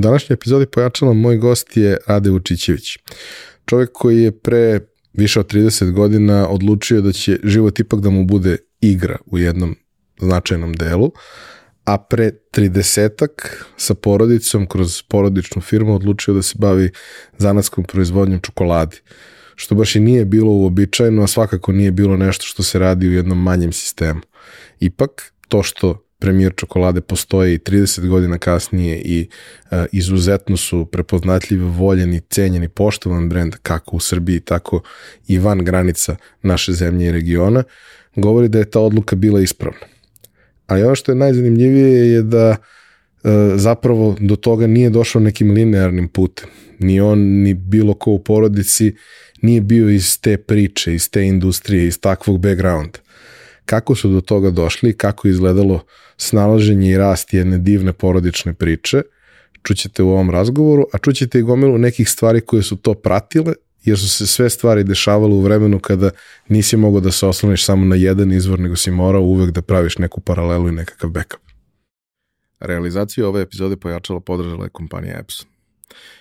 Današnjoj epizodi pojačala moj gost je Rade Vučićević. Čovjek koji je pre više od 30 godina odlučio da će život ipak da mu bude igra u jednom značajnom delu, a pre 30-ak sa porodicom kroz porodičnu firmu odlučio da se bavi zanatskom proizvodnjom čokoladi što baš i nije bilo uobičajeno, a svakako nije bilo nešto što se radi u jednom manjem sistemu. Ipak, to što premijer čokolade postoji 30 godina kasnije i uh, izuzetno su prepoznatljivi, voljeni, cenjeni, poštovan brend kako u Srbiji, tako i van granica naše zemlje i regiona, govori da je ta odluka bila ispravna. Ali ono što je najzanimljivije je da uh, zapravo do toga nije došao nekim linearnim putem. Ni on, ni bilo ko u porodici nije bio iz te priče, iz te industrije, iz takvog backgrounda. Kako su do toga došli, kako je izgledalo snalaženje i rast jedne divne porodične priče, čućete u ovom razgovoru, a čućete i gomilu nekih stvari koje su to pratile, jer su se sve stvari dešavale u vremenu kada nisi mogao da se osloniš samo na jedan izvor, nego si morao uvek da praviš neku paralelu i nekakav backup. Realizaciju ove epizode pojačala podržala je kompanija Epson.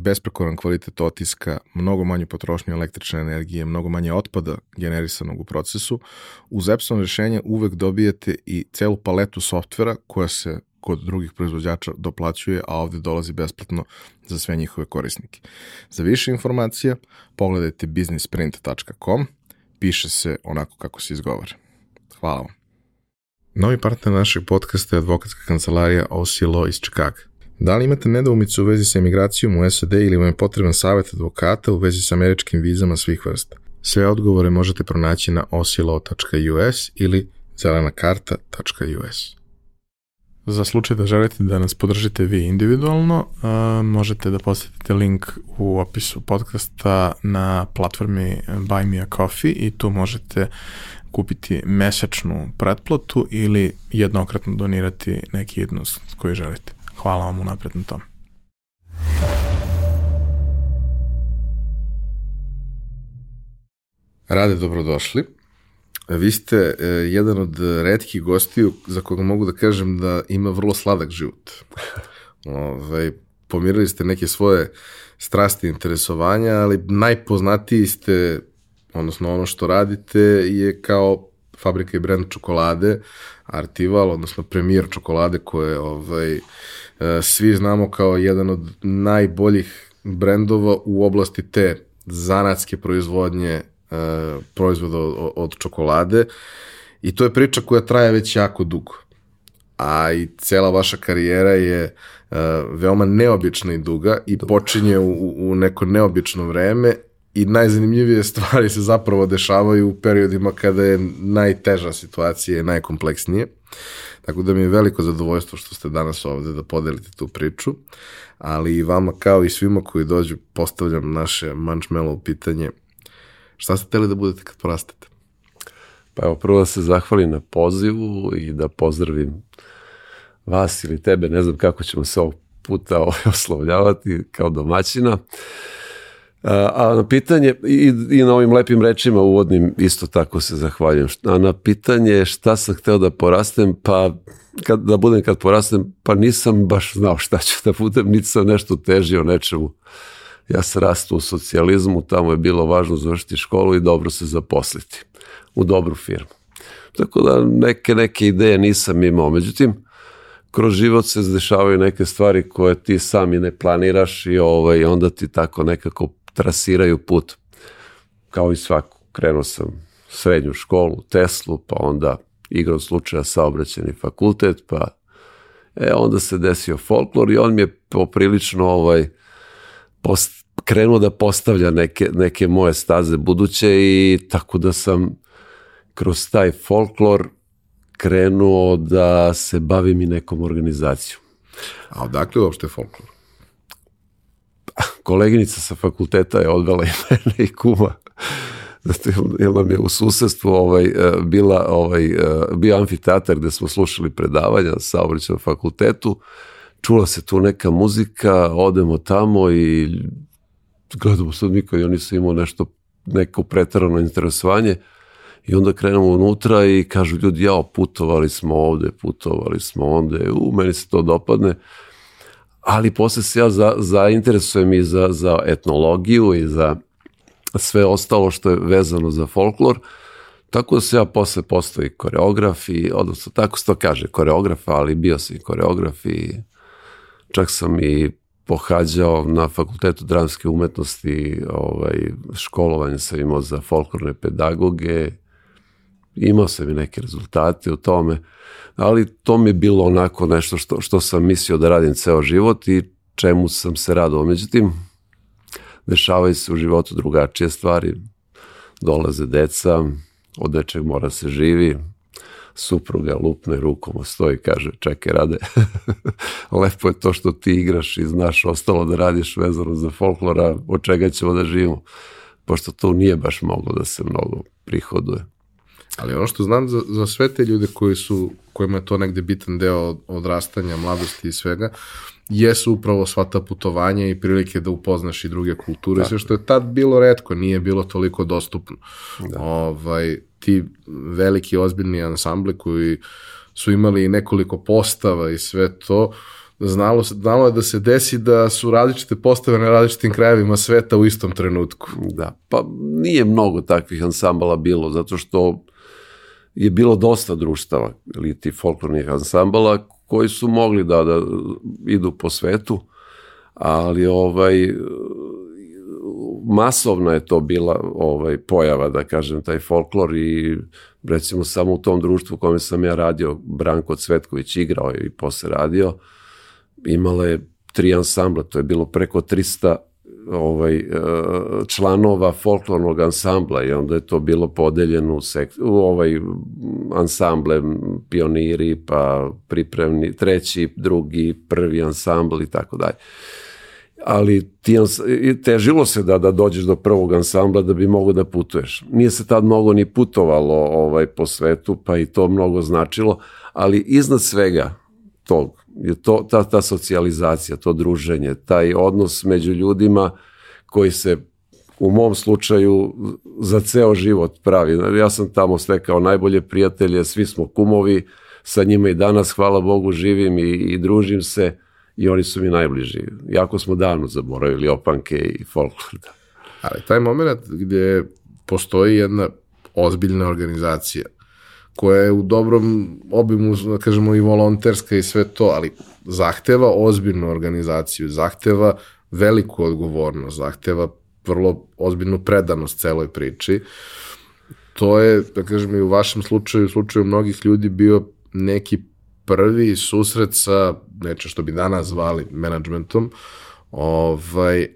besprekoran kvalitet otiska, mnogo manju potrošnju električne energije, mnogo manje otpada generisanog u procesu. Uz Epson rešenje uvek dobijete i celu paletu softvera koja se kod drugih proizvođača doplaćuje, a ovde dolazi besplatno za sve njihove korisnike. Za više informacija pogledajte businessprint.com, piše se onako kako se izgovara. Hvala vam. Novi partner našeg podcasta je advokatska kancelarija OC Law iz Čikaga. Da li imate nedoumicu u vezi sa emigracijom u SAD ili vam je potreban savjet advokata u vezi sa američkim vizama svih vrsta? Sve odgovore možete pronaći na osilo.us ili zelanakarta.us. Za slučaj da želite da nas podržite vi individualno, možete da posetite link u opisu podcasta na platformi Buy Me a Coffee i tu možete kupiti mesečnu pretplatu ili jednokratno donirati neki jednost koji želite. Hvala vam unapred na tom. Rade, dobrodošli. Vi ste e, jedan od redkih gostiju za koga mogu da kažem da ima vrlo sladak život. Ove, ovaj, pomirili ste neke svoje strasti i interesovanja, ali najpoznatiji ste, odnosno ono što radite je kao fabrika i brand čokolade, Artival, odnosno premijer čokolade koje ovaj, svi znamo kao jedan od najboljih brendova u oblasti te zanatske proizvodnje e, proizvoda od čokolade i to je priča koja traje već jako dugo. A i cela vaša karijera je uh, veoma neobična i duga i počinje u, u neko neobično vreme i najzanimljivije stvari se zapravo dešavaju u periodima kada je najteža situacija i najkompleksnije. Tako da mi je veliko zadovoljstvo što ste danas ovde da podelite tu priču, ali i vama kao i svima koji dođu postavljam naše mančmelo pitanje. Šta ste teli da budete kad porastete? Pa evo, prvo da se zahvalim na pozivu i da pozdravim vas ili tebe, ne znam kako ćemo se ovog puta ovaj oslovljavati kao domaćina. Uh, A na pitanje, i, i na ovim lepim rečima uvodnim isto tako se zahvaljujem. A na pitanje šta sam hteo da porastem, pa kad, da budem kad porastem, pa nisam baš znao šta ću da budem, niti sam nešto težio nečemu. Ja sam rastu u socijalizmu, tamo je bilo važno završiti školu i dobro se zaposliti u dobru firmu. Tako da neke, neke ideje nisam imao. Međutim, kroz život se dešavaju neke stvari koje ti sami ne planiraš i ovaj, onda ti tako nekako trasiraju put. Kao i svaku. Krenuo sam srednju školu, Teslu, pa onda igrom slučaja saobraćeni fakultet, pa e, onda se desio folklor i on mi je poprilično ovaj, post, krenuo da postavlja neke, neke moje staze buduće i tako da sam kroz taj folklor krenuo da se bavim i nekom organizacijom. A odakle uopšte folklor? Koleginica sa fakulteta je odvela i mene i kuma. Zato jer nam je u susedstvu ovaj, e, bila, ovaj, e, bio amfiteatar gde smo slušali predavanja na saobraćenom fakultetu, čula se tu neka muzika, odemo tamo i gledamo sad Mika, ja nisam imao nešto, neko pretarano interesovanje i onda krenemo unutra i kažu ljudi, jao, putovali smo ovde, putovali smo ovde, u, meni se to dopadne, ali posle se ja za, zainteresujem i za, za etnologiju i za sve ostalo što je vezano za folklor, tako da se ja posle postoji koreograf i, odnosno tako se to kaže, koreograf, ali bio sam i koreograf i čak sam i pohađao na fakultetu dramske umetnosti ovaj, školovanje sam imao za folklorne pedagoge, imao sam i neke rezultate u tome, ali to mi je bilo onako nešto što, što sam mislio da radim ceo život i čemu sam se radao. Međutim, dešavaju se u životu drugačije stvari, dolaze deca, od nečeg mora se živi, supruga lupne rukom stoji kaže čekaj rade lepo je to što ti igraš i znaš ostalo da radiš vezano za folklora od čega ćemo da živimo? Pošto to nije baš moglo da se mnogo prihoduje Ali ono što znam za, za sve te ljude koji su, kojima je to negde bitan deo odrastanja, mladosti i svega, jesu upravo sva ta putovanja i prilike da upoznaš i druge kulture, sve što je tad bilo redko, nije bilo toliko dostupno. Da. Ovaj, ti veliki ozbiljni ansambli koji su imali nekoliko postava i sve to, znalo, znalo je da se desi da su različite postave na različitim krajevima sveta u istom trenutku. Da, pa nije mnogo takvih ansambala bilo, zato što je bilo dosta društava ili ti folklornih ansambala koji su mogli da, da idu po svetu, ali ovaj masovna je to bila ovaj pojava, da kažem, taj folklor i recimo samo u tom društvu u kome sam ja radio, Branko Cvetković igrao i posle radio, imala je tri ansambla, to je bilo preko 300 ovaj, e, članova folklornog ansambla i onda je to bilo podeljeno u, sek, u ovaj ansamble pioniri, pa pripremni, treći, drugi, prvi ansambl i tako dalje. Ali ti, težilo se da, da dođeš do prvog ansambla da bi mogo da putuješ. Nije se tad mnogo ni putovalo ovaj, po svetu, pa i to mnogo značilo, ali iznad svega tog je to, ta, ta socijalizacija, to druženje, taj odnos među ljudima koji se u mom slučaju za ceo život pravi. Ja sam tamo sve kao najbolje prijatelje, svi smo kumovi, sa njima i danas, hvala Bogu, živim i, i družim se i oni su mi najbliži. Jako smo davno zaboravili opanke i folklor. Da. Ali taj moment gdje postoji jedna ozbiljna organizacija koja je u dobrom obimu, da kažemo, i volonterska i sve to, ali zahteva ozbiljnu organizaciju, zahteva veliku odgovornost, zahteva vrlo ozbiljnu predanost celoj priči. To je, da kažem, i u vašem slučaju, u slučaju mnogih ljudi bio neki prvi susret sa nečem što bi danas zvali menadžmentom, ovaj,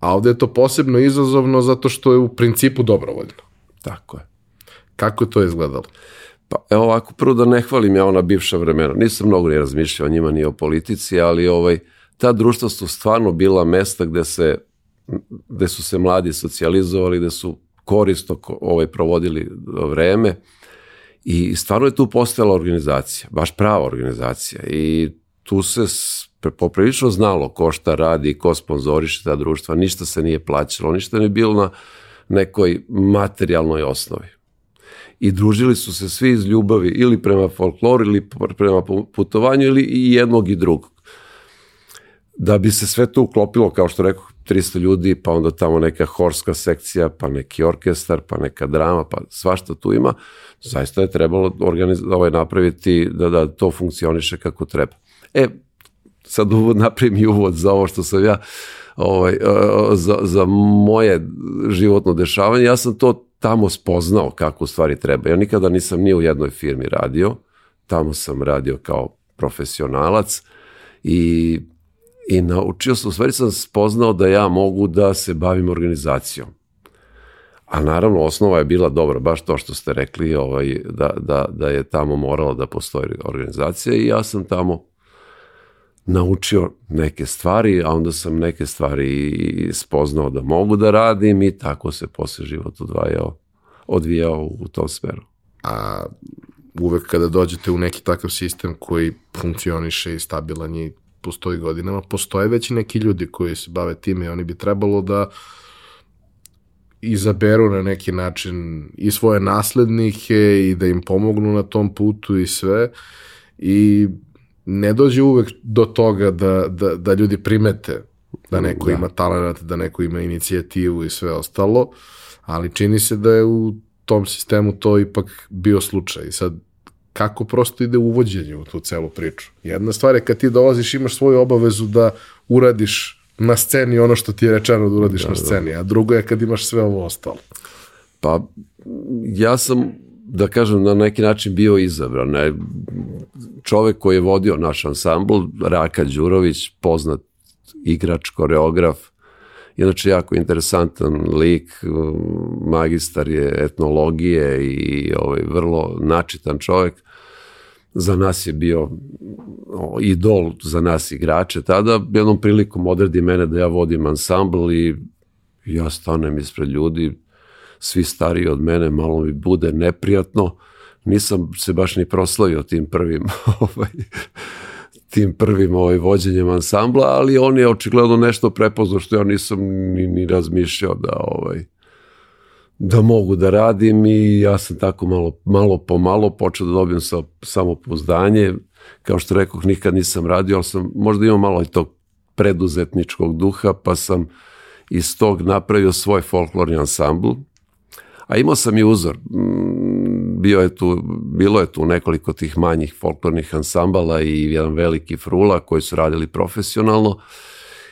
a ovde je to posebno izazovno zato što je u principu dobrovoljno. Tako je. Kako je to izgledalo? Pa evo ovako, prvo da ne hvalim ja ona bivša vremena. Nisam mnogo ni razmišljao o njima ni o politici, ali ovaj, ta društva su stvarno bila mesta gde, se, gde su se mladi socijalizovali, gde su korisno ovaj, provodili vreme. I stvarno je tu postojala organizacija, baš prava organizacija. I tu se poprilično znalo ko šta radi, ko sponzoriše ta društva, ništa se nije plaćalo, ništa nije bilo na nekoj materijalnoj osnovi i družili su se svi iz ljubavi ili prema folkloru ili prema putovanju ili i jednog i drugog. Da bi se sve to uklopilo, kao što rekao, 300 ljudi, pa onda tamo neka horska sekcija, pa neki orkestar, pa neka drama, pa svašta tu ima, zaista je trebalo ovaj, napraviti da, da to funkcioniše kako treba. E, sad uvod napravim i uvod za ovo što sam ja ovaj, za, za moje životno dešavanje, ja sam to tamo spoznao kako u stvari treba. Ja nikada nisam ni u jednoj firmi radio, tamo sam radio kao profesionalac i, i naučio sam, u stvari sam spoznao da ja mogu da se bavim organizacijom. A naravno, osnova je bila dobra, baš to što ste rekli, ovaj, da, da, da je tamo morala da postoji organizacija i ja sam tamo naučio neke stvari, a onda sam neke stvari spoznao da mogu da radim i tako se posle život odvajao, odvijao u tom smeru. A uvek kada dođete u neki takav sistem koji funkcioniše i stabilan je i postoji godinama, postoje već i neki ljudi koji se bave time i oni bi trebalo da izaberu na neki način i svoje naslednike i da im pomognu na tom putu i sve i ne dođe uvek do toga da, da, da ljudi primete da neko da. ima talent, da neko ima inicijativu i sve ostalo, ali čini se da je u tom sistemu to ipak bio slučaj. I sad, kako prosto ide uvođenje u tu celu priču? Jedna stvar je kad ti dolaziš, imaš svoju obavezu da uradiš na sceni ono što ti je rečeno da uradiš da, na da. sceni, a drugo je kad imaš sve ovo ostalo. Pa, ja sam da kažem, na neki način bio izabran. Ne? Čovek koji je vodio naš ansambl, Raka Đurović, poznat igrač, koreograf, inače jako interesantan lik, magistar je etnologije i ovaj, vrlo načitan čovek. Za nas je bio idol, za nas igrače. Tada jednom prilikom odredi mene da ja vodim ansambl i ja stanem ispred ljudi, svi stariji od mene, malo mi bude neprijatno. Nisam se baš ni proslavio tim prvim ovaj, tim prvim ovaj, vođenjem ansambla, ali on je očigledno nešto prepoznao što ja nisam ni, ni razmišljao da ovaj, da mogu da radim i ja sam tako malo, malo po malo počeo da dobijem sa, samopouzdanje. Kao što rekoh, nikad nisam radio, ali sam možda imao malo i tog preduzetničkog duha, pa sam iz tog napravio svoj folklorni ansambl A imao sam i uzor. Mm, bio je tu, bilo je tu nekoliko tih manjih folklornih ansambala i jedan veliki frula koji su radili profesionalno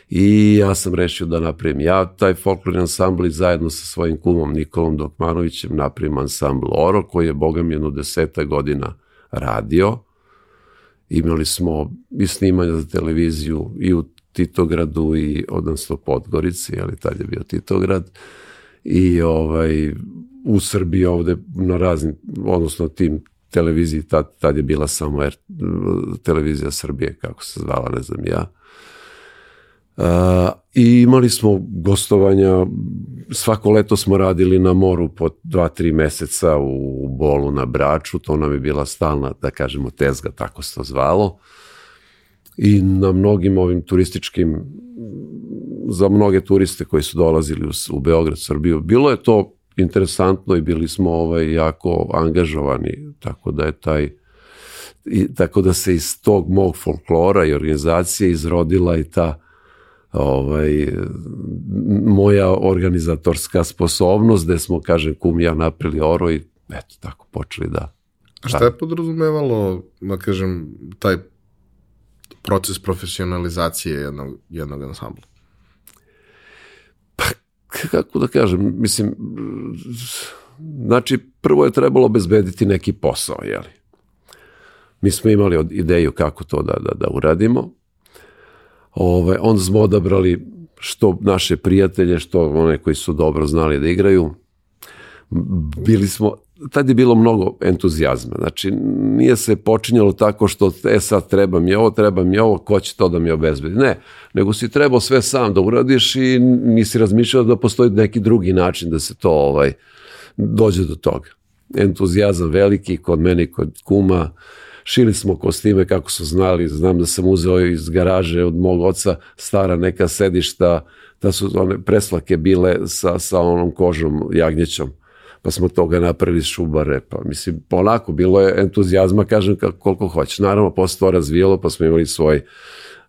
i ja sam rešio da napravim ja taj folklorni ansambl i zajedno sa svojim kumom Nikolom Dokmanovićem napravim ansambl Oro koji je bogam jednu deseta godina radio. Imali smo i snimanja za televiziju i u Titogradu i odnosno Podgorici, ali tad je bio Titograd i ovaj u Srbiji ovde na raznim, odnosno tim televiziji, tad, tad je bila samo er, televizija Srbije, kako se zvala, ne znam ja. Uh, I imali smo gostovanja, svako leto smo radili na moru po dva, tri meseca u Bolu na Braču, to nam je bila stalna, da kažemo, tezga, tako se to zvalo. I na mnogim ovim turističkim, za mnoge turiste koji su dolazili u, u Beograd, Srbiju, bilo je to interesantno i bili smo ovaj, jako angažovani, tako da je taj i, tako da se iz tog mog folklora i organizacije izrodila i ta ovaj, moja organizatorska sposobnost gde smo, kažem, kum ja naprili oro i eto, tako počeli da... A šta je podrazumevalo, da kažem, taj proces profesionalizacije jednog, jednog ansambla? Kako da kažem, mislim, znači prvo je trebalo obezbediti neki posao, jeli. Mi smo imali ideju kako to da, da, da uradimo. Ove, onda smo odabrali što naše prijatelje, što one koji su dobro znali da igraju. Bili smo, tad je bilo mnogo entuzijazma. Znači, nije se počinjalo tako što, e sad treba mi ovo, treba mi ovo, ko će to da mi obezbedi. Ne, nego si trebao sve sam da uradiš i nisi razmišljao da postoji neki drugi način da se to ovaj, dođe do toga. Entuzijazam veliki kod mene kod kuma, šili smo kostime kako su znali, znam da sam uzeo iz garaže od mog oca stara neka sedišta, da su one preslake bile sa, sa onom kožom jagnjećom pa smo toga napravili šubare, pa mislim, polako, bilo je entuzijazma, kažem, koliko hoćeš. Naravno, posle to razvijalo, pa smo imali svoj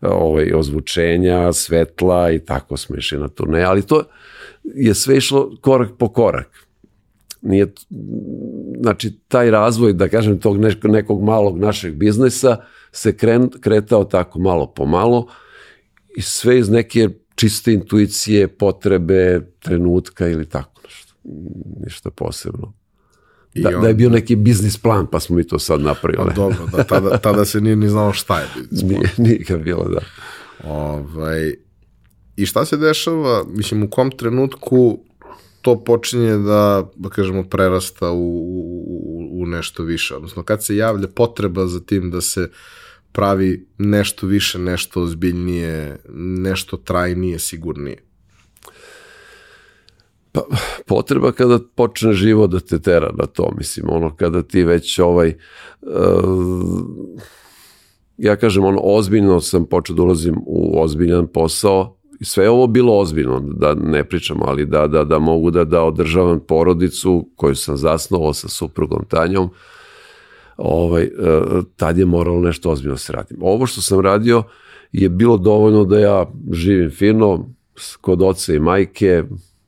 ovaj, ozvučenja, svetla i tako smo išli na turne, ali to je sve išlo korak po korak. Nije, znači, taj razvoj, da kažem, tog nekog, nekog malog našeg biznisa se kren, kretao tako malo po malo i sve iz neke čiste intuicije, potrebe, trenutka ili tako ništa posebno. Da, on, da je bio neki biznis plan, pa smo mi to sad napravili. Dobro, da, tada, tada se nije ni znao šta je biznis plan. Nije, nije ga bilo, da. Ovaj, I šta se dešava, mislim, u kom trenutku to počinje da, da kažemo, prerasta u, u, u nešto više? Odnosno, kad se javlja potreba za tim da se pravi nešto više, nešto ozbiljnije, nešto trajnije, sigurnije? Pa, potreba kada počne život da te tera na to, mislim, ono kada ti već ovaj, uh, ja kažem, ono, ozbiljno sam počeo da ulazim u ozbiljan posao, sve je ovo bilo ozbiljno, da ne pričamo, ali da, da, da mogu da, da održavam porodicu koju sam zasnovao sa suprugom Tanjom, ovaj, e, tad je moralo nešto ozbiljno da se radim. Ovo što sam radio je bilo dovoljno da ja živim fino, kod oca i majke,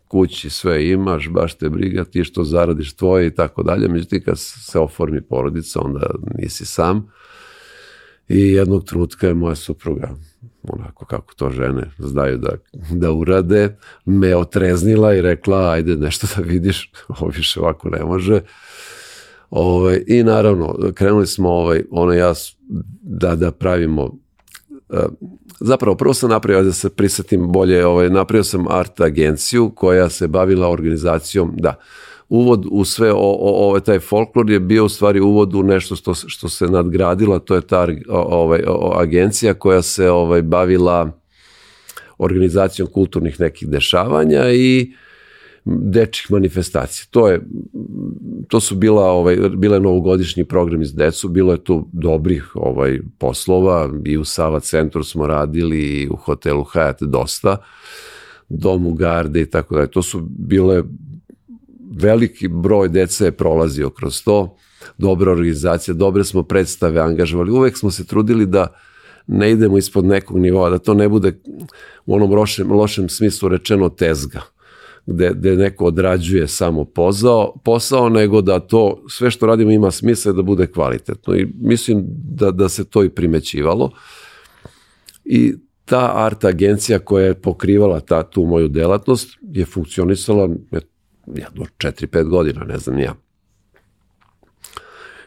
kući sve imaš, baš te briga, ti što zaradiš tvoje i tako dalje, međutim kad se oformi porodica, onda nisi sam. I jednog trenutka je moja supruga, onako kako to žene znaju da, da urade, me otreznila i rekla, ajde nešto da vidiš, ovo više ovako ne može. Ove, ovaj, I naravno, krenuli smo ovaj, ono ja da, da pravimo zapravo prvo sam napravio da se prisetim bolje, ovaj, napravio sam art agenciju koja se bavila organizacijom, da, uvod u sve o, o, ovaj taj folklor je bio u stvari uvod u nešto što, što se nadgradila, to je ta ovaj, agencija koja se ovaj, bavila organizacijom kulturnih nekih dešavanja i dečih manifestacija. To je to su bila ovaj bile novogodišnji program iz decu, bilo je tu dobrih ovaj poslova i u Sava centru smo radili i u hotelu Hyatt dosta domu garde i tako dalje. To su bile veliki broj dece je prolazio kroz to, dobra organizacija, dobre smo predstave angažovali, uvek smo se trudili da ne idemo ispod nekog nivoa, da to ne bude u onom lošem, lošem smislu rečeno tezga, gde, gde neko odrađuje samo posao, posao, nego da to sve što radimo ima smisla da bude kvalitetno i mislim da, da se to i primećivalo i ta art agencija koja je pokrivala ta, tu moju delatnost je funkcionisala jedno 4-5 godina, ne znam ja.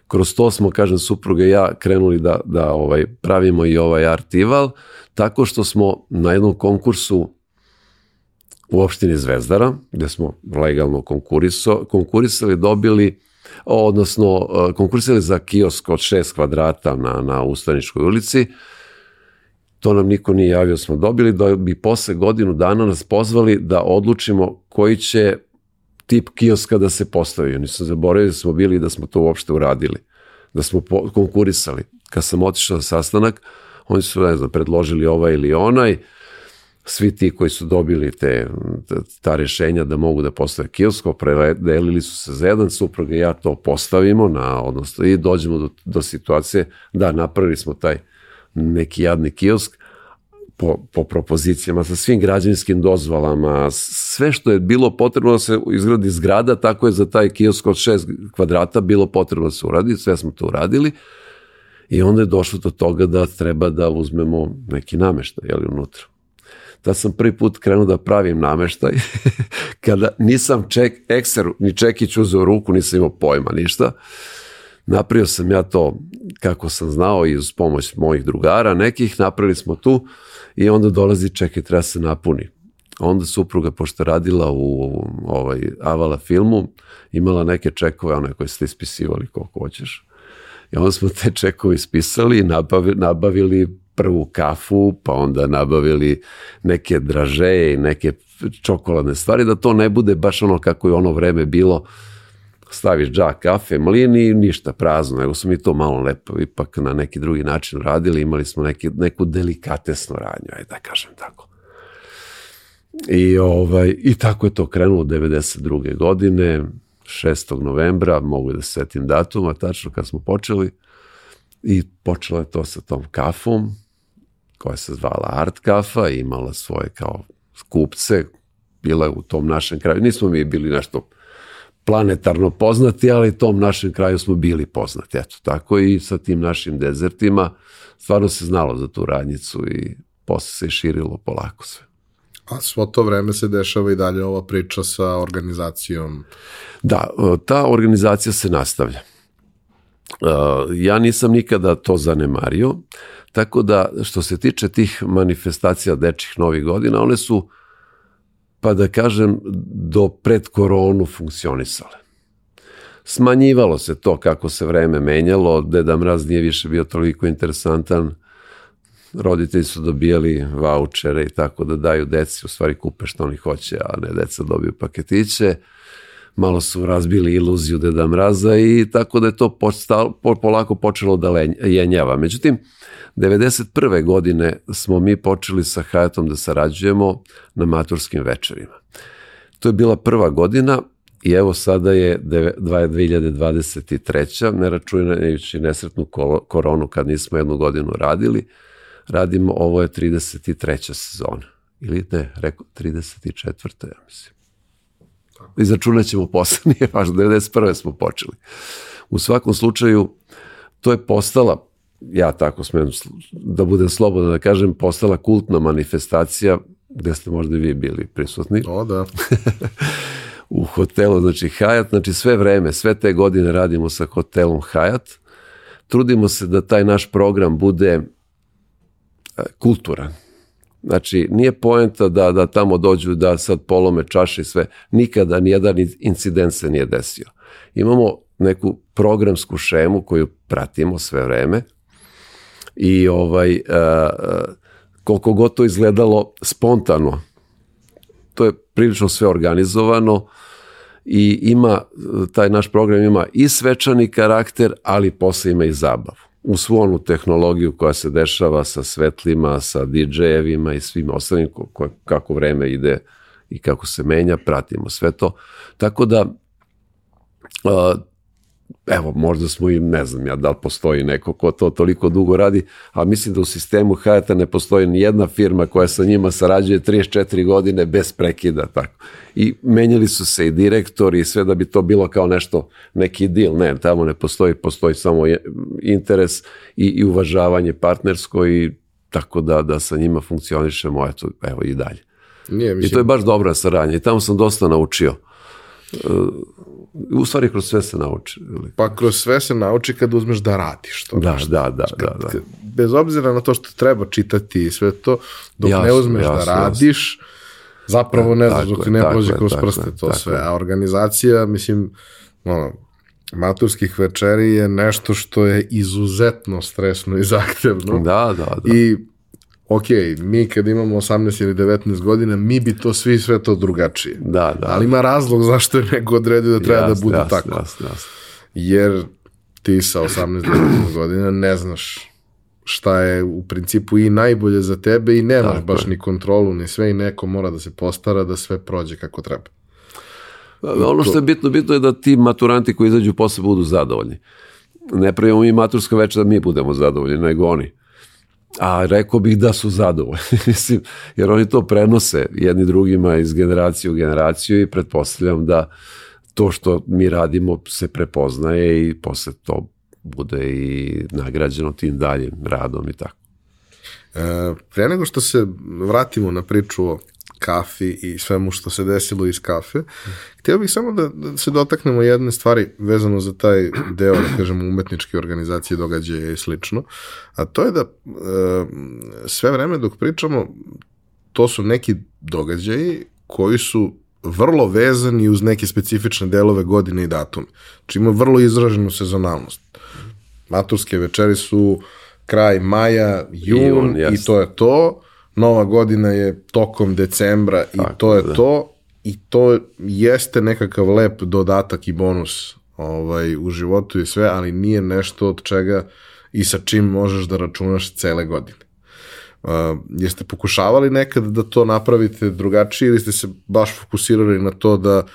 Kroz to smo, kažem, supruga ja krenuli da, da ovaj, pravimo i ovaj artival, tako što smo na jednom konkursu u opštini Zvezdara, gde smo legalno konkurisali, dobili, odnosno konkurisali za kiosk od 6 kvadrata na, na Ustaničkoj ulici, to nam niko nije javio, smo dobili, da bi posle godinu dana nas pozvali da odlučimo koji će tip kioska da se postavi. Nisam zaboravio da smo bili da smo to uopšte uradili, da smo konkurisali. Kad sam otišao na sastanak, oni su, ne znam, predložili ovaj ili onaj, svi ti koji su dobili te, ta rešenja da mogu da postave kiosko, predelili su se za jedan suprug i ja to postavimo, na, odnosno i dođemo do, do situacije da napravili smo taj neki jadni kiosk, po, po propozicijama, sa svim građanskim dozvolama, sve što je bilo potrebno da se izgradi zgrada, tako je za taj kiosk od šest kvadrata bilo potrebno da se uradi, sve smo to uradili i onda je došlo do toga da treba da uzmemo neki nameštaj, jel, unutra. Da sam prvi put krenuo da pravim nameštaj, kada nisam ček, ekser, ni čekić uzeo ruku, nisam imao pojma, ništa, napravio sam ja to kako sam znao i uz pomoć mojih drugara nekih, napravili smo tu, i onda dolazi, čekaj, treba se napuni. Onda supruga, pošto radila u ovaj, Avala filmu, imala neke čekove, one koje ste ispisivali koliko hoćeš. I onda smo te čekove ispisali i nabavili, nabavili prvu kafu, pa onda nabavili neke dražeje i neke čokoladne stvari, da to ne bude baš ono kako je ono vreme bilo, staviš džak kafe, mlin i ništa prazno, nego smo mi to malo lepo ipak na neki drugi način radili, imali smo neki, neku delikatesnu radnju, ajde da kažem tako. I, ovaj, I tako je to krenulo 92. godine, 6. novembra, mogu da se setim datuma, tačno kad smo počeli, i počelo je to sa tom kafom, koja se zvala Art Kafa, imala svoje kao kupce, bila je u tom našem kraju, nismo mi bili nešto planetarno poznati, ali tom našem kraju smo bili poznati. Eto, tako i sa tim našim dezertima stvarno se znalo za tu radnjicu i posle se širilo polako sve. A svo to vreme se dešava i dalje ova priča sa organizacijom? Da, e, ta organizacija se nastavlja. E, ja nisam nikada to zanemario, tako da što se tiče tih manifestacija dečih novih godina, one su pa da kažem, do pred koronu funkcionisale. Smanjivalo se to kako se vreme menjalo, Deda Mraz nije više bio toliko interesantan, roditelji su dobijali vouchere i tako da daju deci, u stvari kupe što oni hoće, a ne deca dobiju paketiće. Malo su razbili iluziju Deda Mraza i tako da je to postalo, polako počelo da jenjava. Međutim, 91. godine smo mi počeli sa Hayatom da sarađujemo na maturskim večerima. To je bila prva godina i evo sada je 2023. ne računajući nesretnu koronu kad nismo jednu godinu radili, radimo, ovo je 33. sezona. Ili ne, rekao, 34. ja mislim. Izračunat ćemo posle, nije važno, 91. smo počeli. U svakom slučaju, to je postala, ja tako smem da budem slobodan da kažem, postala kultna manifestacija gde ste možda i vi bili prisutni. O, da. u hotelu, znači Hyatt, znači sve vreme, sve te godine radimo sa hotelom Hyatt. Trudimo se da taj naš program bude E, kulturan. Znači, nije poenta da, da tamo dođu da sad polome čaše i sve. Nikada nijedan incident se nije desio. Imamo neku programsku šemu koju pratimo sve vreme i ovaj, uh, koliko god to izgledalo spontano, to je prilično sve organizovano i ima, taj naš program ima i svečani karakter, ali posle ima i zabavu u svu onu tehnologiju koja se dešava sa svetlima, sa DJ-evima i svim ostalim kako vreme ide i kako se menja, pratimo sve to. Tako da evo, možda smo i, ne znam ja da li postoji neko ko to toliko dugo radi, a mislim da u sistemu Hayata ne postoji ni jedna firma koja sa njima sarađuje 34 godine bez prekida, tako. I menjali su se i direktori i sve da bi to bilo kao nešto, neki deal, ne, tamo ne postoji, postoji samo interes i, i uvažavanje partnersko i tako da, da sa njima funkcionišemo, eto, evo i dalje. Nije, mislim... I to je baš dobra saradnja i tamo sam dosta naučio u stvari kroz sve se nauči. Pa kroz sve se nauči kad uzmeš da radiš to. Da, da, da, da, da. Bez obzira na to što treba čitati i sve to, dok jasno, ne uzmeš jasno, da radiš, jasno. zapravo ne znaš dok ne prođe kroz prste to tako sve. A organizacija, mislim, ono, maturskih večeri je nešto što je izuzetno stresno i zahtevno. Da, da, da. I ok, mi kad imamo 18 ili 19 godina, mi bi to svi sve to drugačije. Da, da. Ali ima razlog zašto je neko odredio da treba jasne, da bude jasne, tako. Jasne, jasne. Jer ti sa 18-19 godina ne znaš šta je u principu i najbolje za tebe i nemaš tako baš je. ni kontrolu ni sve i neko mora da se postara da sve prođe kako treba. Ono što je bitno, bitno je da ti maturanti koji izađu posle budu zadovoljni. Ne pravimo mi maturska večer da mi budemo zadovoljni, nego oni a rekao bih da su zadovoljni, mislim, jer oni to prenose jedni drugima iz generacije u generaciju i pretpostavljam da to što mi radimo se prepoznaje i posle to bude i nagrađeno tim daljim radom i tako. E, pre nego što se vratimo na priču o kafi i svemu što se desilo iz kafe. Htio bih samo da, da se dotaknemo jedne stvari vezano za taj deo, da kažemo, umetničke organizacije, događaja i slično, a to je da e, sve vreme dok pričamo, to su neki događaji koji su vrlo vezani uz neke specifične delove godine i datume. Znači ima vrlo izraženu sezonalnost. Maturske večeri su kraj maja, jun, jun i to je to nova godina je tokom decembra i Tako, to je da. to i to jeste nekakav lep dodatak i bonus ovaj, u životu i sve, ali nije nešto od čega i sa čim možeš da računaš cele godine. Uh, jeste pokušavali nekad da to napravite drugačije ili ste se baš fokusirali na to da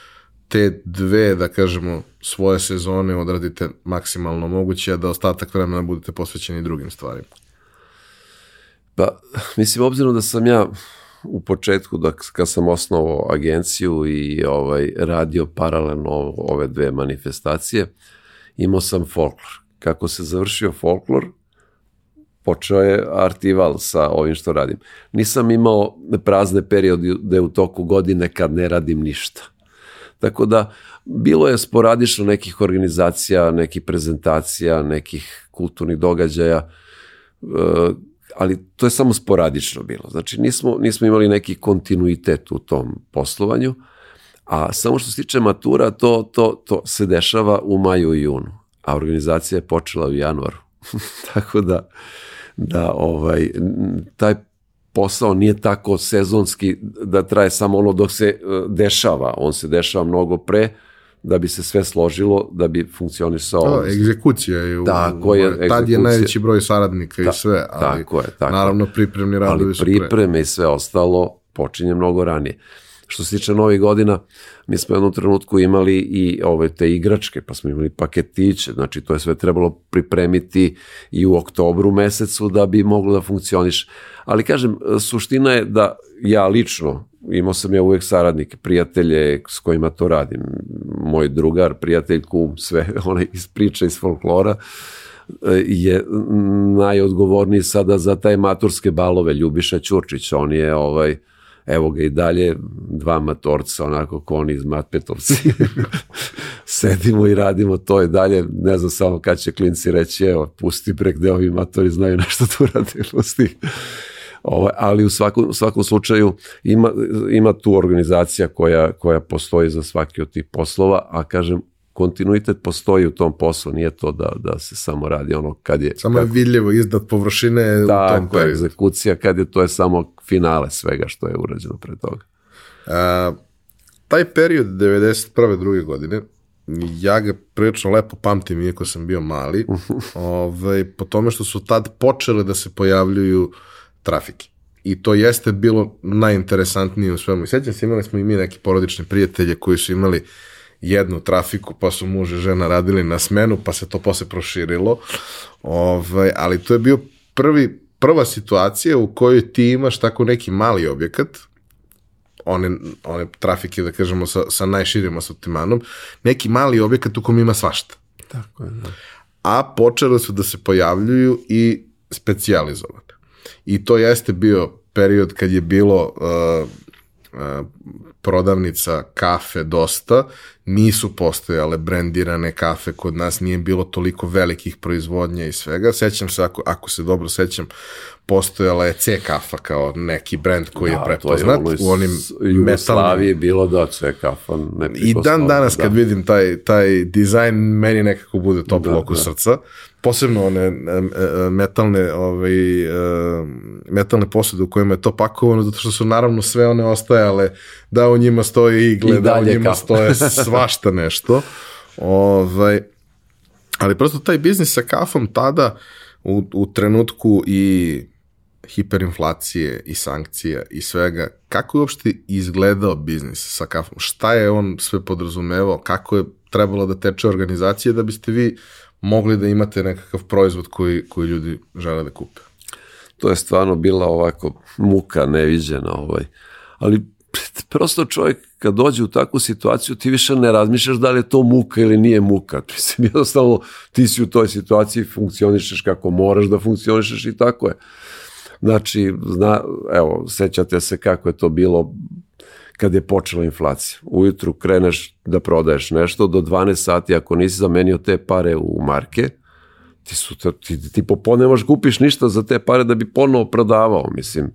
te dve, da kažemo, svoje sezone odradite maksimalno moguće, a da ostatak vremena budete posvećeni drugim stvarima? Pa, mislim, obzirom da sam ja u početku, da kad sam osnovao agenciju i ovaj, radio paralelno ove dve manifestacije, imao sam folklor. Kako se završio folklor, počeo je artival sa ovim što radim. Nisam imao prazne periode u toku godine kad ne radim ništa. Tako da, bilo je sporadično nekih organizacija, nekih prezentacija, nekih kulturnih događaja, e, ali to je samo sporadično bilo. Znači nismo, nismo imali neki kontinuitet u tom poslovanju, A samo što se tiče matura, to, to, to se dešava u maju i junu, a organizacija je počela u januaru. Tako da, da ovaj, taj posao nije tako sezonski da traje samo ono dok se e, dešava, on se dešava mnogo pre, da bi se sve složilo, da bi funkcionisao. Da, egzekucija je u, tako je, egzekucija. tad je najveći broj saradnika Ta, i sve, ali tako je, tako naravno pripremni radovi ali su pre. pripreme i sve ostalo počinje mnogo ranije. Što se tiče novih godina, mi smo u jednom trenutku imali i ove te igračke, pa smo imali paketiće, znači to je sve trebalo pripremiti i u oktobru mesecu da bi moglo da funkcioniš. Ali kažem, suština je da ja lično, imao sam ja uvek saradnike, prijatelje s kojima to radim, moj drugar, prijatelj, kum, sve, onaj iz priče, iz folklora, je najodgovorniji sada za taj maturske balove, Ljubiša Ćurčić, on je ovaj, evo ga i dalje, dva matorca, onako ko oni iz Matpetovci. Sedimo i radimo to i dalje, ne znam samo kad će klinci reći, evo, pusti brek gde ovi matori znaju nešto tu radi, pusti. Ovaj, ali u svakom, u svakom slučaju ima, ima tu organizacija koja, koja postoji za svaki od tih poslova, a kažem, kontinuitet postoji u tom poslu, nije to da, da se samo radi ono kad je... Samo je vidljivo iznad površine u tom periodu. egzekucija kad je, to je samo finale svega što je urađeno pre toga. A, taj period 91. druge godine, ja ga prilično lepo pamtim, iako sam bio mali, ovaj, po tome što su tad počele da se pojavljuju trafike. I to jeste bilo najinteresantnije u svemu. I Sećam se, imali smo i mi neki porodični prijatelje koji su imali jednu trafiku, pa su muž i žena radili na smenu, pa se to posle proširilo. Ovaj, ali to je bio prvi, prva situacija u kojoj ti imaš tako neki mali objekat, one, one trafike, da kažemo, sa, sa najširim asortimanom, neki mali objekat u kom ima svašta. Tako je, da. A počele su da se pojavljuju i specijalizovane. I to jeste bio period kad je bilo uh, uh, prodavnica kafe dosta, nisu postojale brendirane kafe kod nas, nije bilo toliko velikih proizvodnja i svega. Sećam se, ako, ako se dobro sećam, postojala je C kafa kao neki brend koji Da, je je prepoznat iz u onim Jugoslavije bilo da sve kafa ne I dan danas kad da. vidim taj, taj dizajn, meni nekako bude toplo Da, oko da. srca. Posebno one metalne, ovaj, metalne posude u kojima je to pakovano, zato što su naravno sve one ostajale, da u njima stoje igle, I da u njima kafa. stoje svašta nešto. Ovaj, ali prosto taj biznis sa kafom tada u, u trenutku i hiperinflacije i sankcija i svega, kako je uopšte izgledao biznis sa kafom? Šta je on sve podrazumevao? Kako je trebalo da teče organizacija da biste vi mogli da imate nekakav proizvod koji, koji ljudi žele da kupe? to je stvarno bila ovako muka neviđena ovaj. ali prosto čovjek kad dođe u takvu situaciju ti više ne razmišljaš da li je to muka ili nije muka mislim jednostavno ti si u toj situaciji funkcionišeš kako moraš da funkcionišeš i tako je znači zna, evo sećate se kako je to bilo kad je počela inflacija. Ujutru kreneš da prodaješ nešto, do 12 sati ako nisi zamenio te pare u marke, ti, su, ti, ti popodne možeš kupiš ništa za te pare da bi ponovo prodavao, mislim.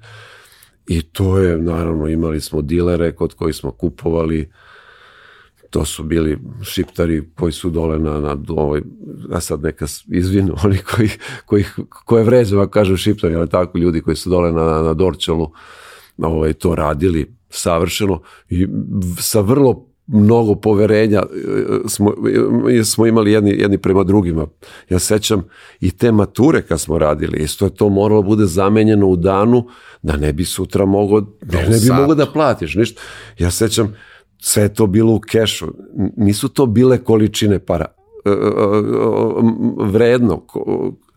I to je, naravno, imali smo dilere kod kojih smo kupovali, to su bili šiptari koji su dole na, na ovoj, a sad neka izvinu, oni koji, koji, koje vređam, ako kažem šiptari, ali tako ljudi koji su dole na, na Dorčelu ovaj, to radili savršeno i sa vrlo mnogo poverenja e, smo, e, smo imali jedni, jedni prema drugima. Ja sećam i te mature kad smo radili, isto je to moralo bude zamenjeno u danu da ne bi sutra mogo, da ne bi satu. mogo da platiš ništa. Ja sećam, sve je to bilo u kešu. Nisu to bile količine para. E, vredno,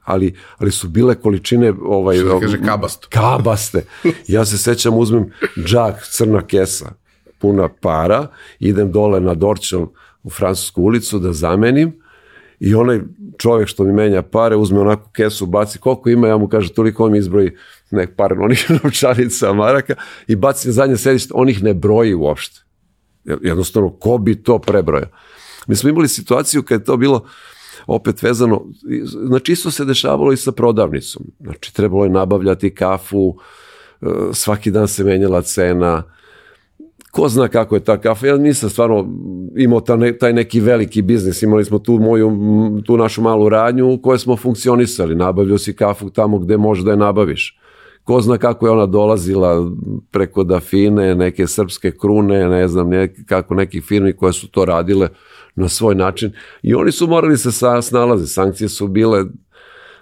ali, ali su bile količine ovaj, Što kaže, kabasto. kabaste. Ja se sećam, uzmem džak, crna kesa, puna para, idem dole na Dorčel u Francusku ulicu da zamenim i onaj čovjek što mi menja pare uzme onakvu kesu, baci koliko ima, ja mu kažem toliko on mi izbroji nek par onih novčanica, maraka i baci na zadnje sedište, on ih ne broji uopšte. Jednostavno, ko bi to prebrojao? Mi smo imali situaciju kad je to bilo opet vezano, znači isto se dešavalo i sa prodavnicom. Znači trebalo je nabavljati kafu, e, svaki dan se menjala cena, ko zna kako je ta kafa, ja nisam stvarno imao taj neki veliki biznis, imali smo tu moju, tu našu malu radnju u kojoj smo funkcionisali, nabavljao si kafu tamo gde možeš da je nabaviš. Ko zna kako je ona dolazila preko Dafine, neke srpske krune, ne znam, kako nekih firmi koje su to radile na svoj način. I oni su morali se snalaze, sankcije su bile,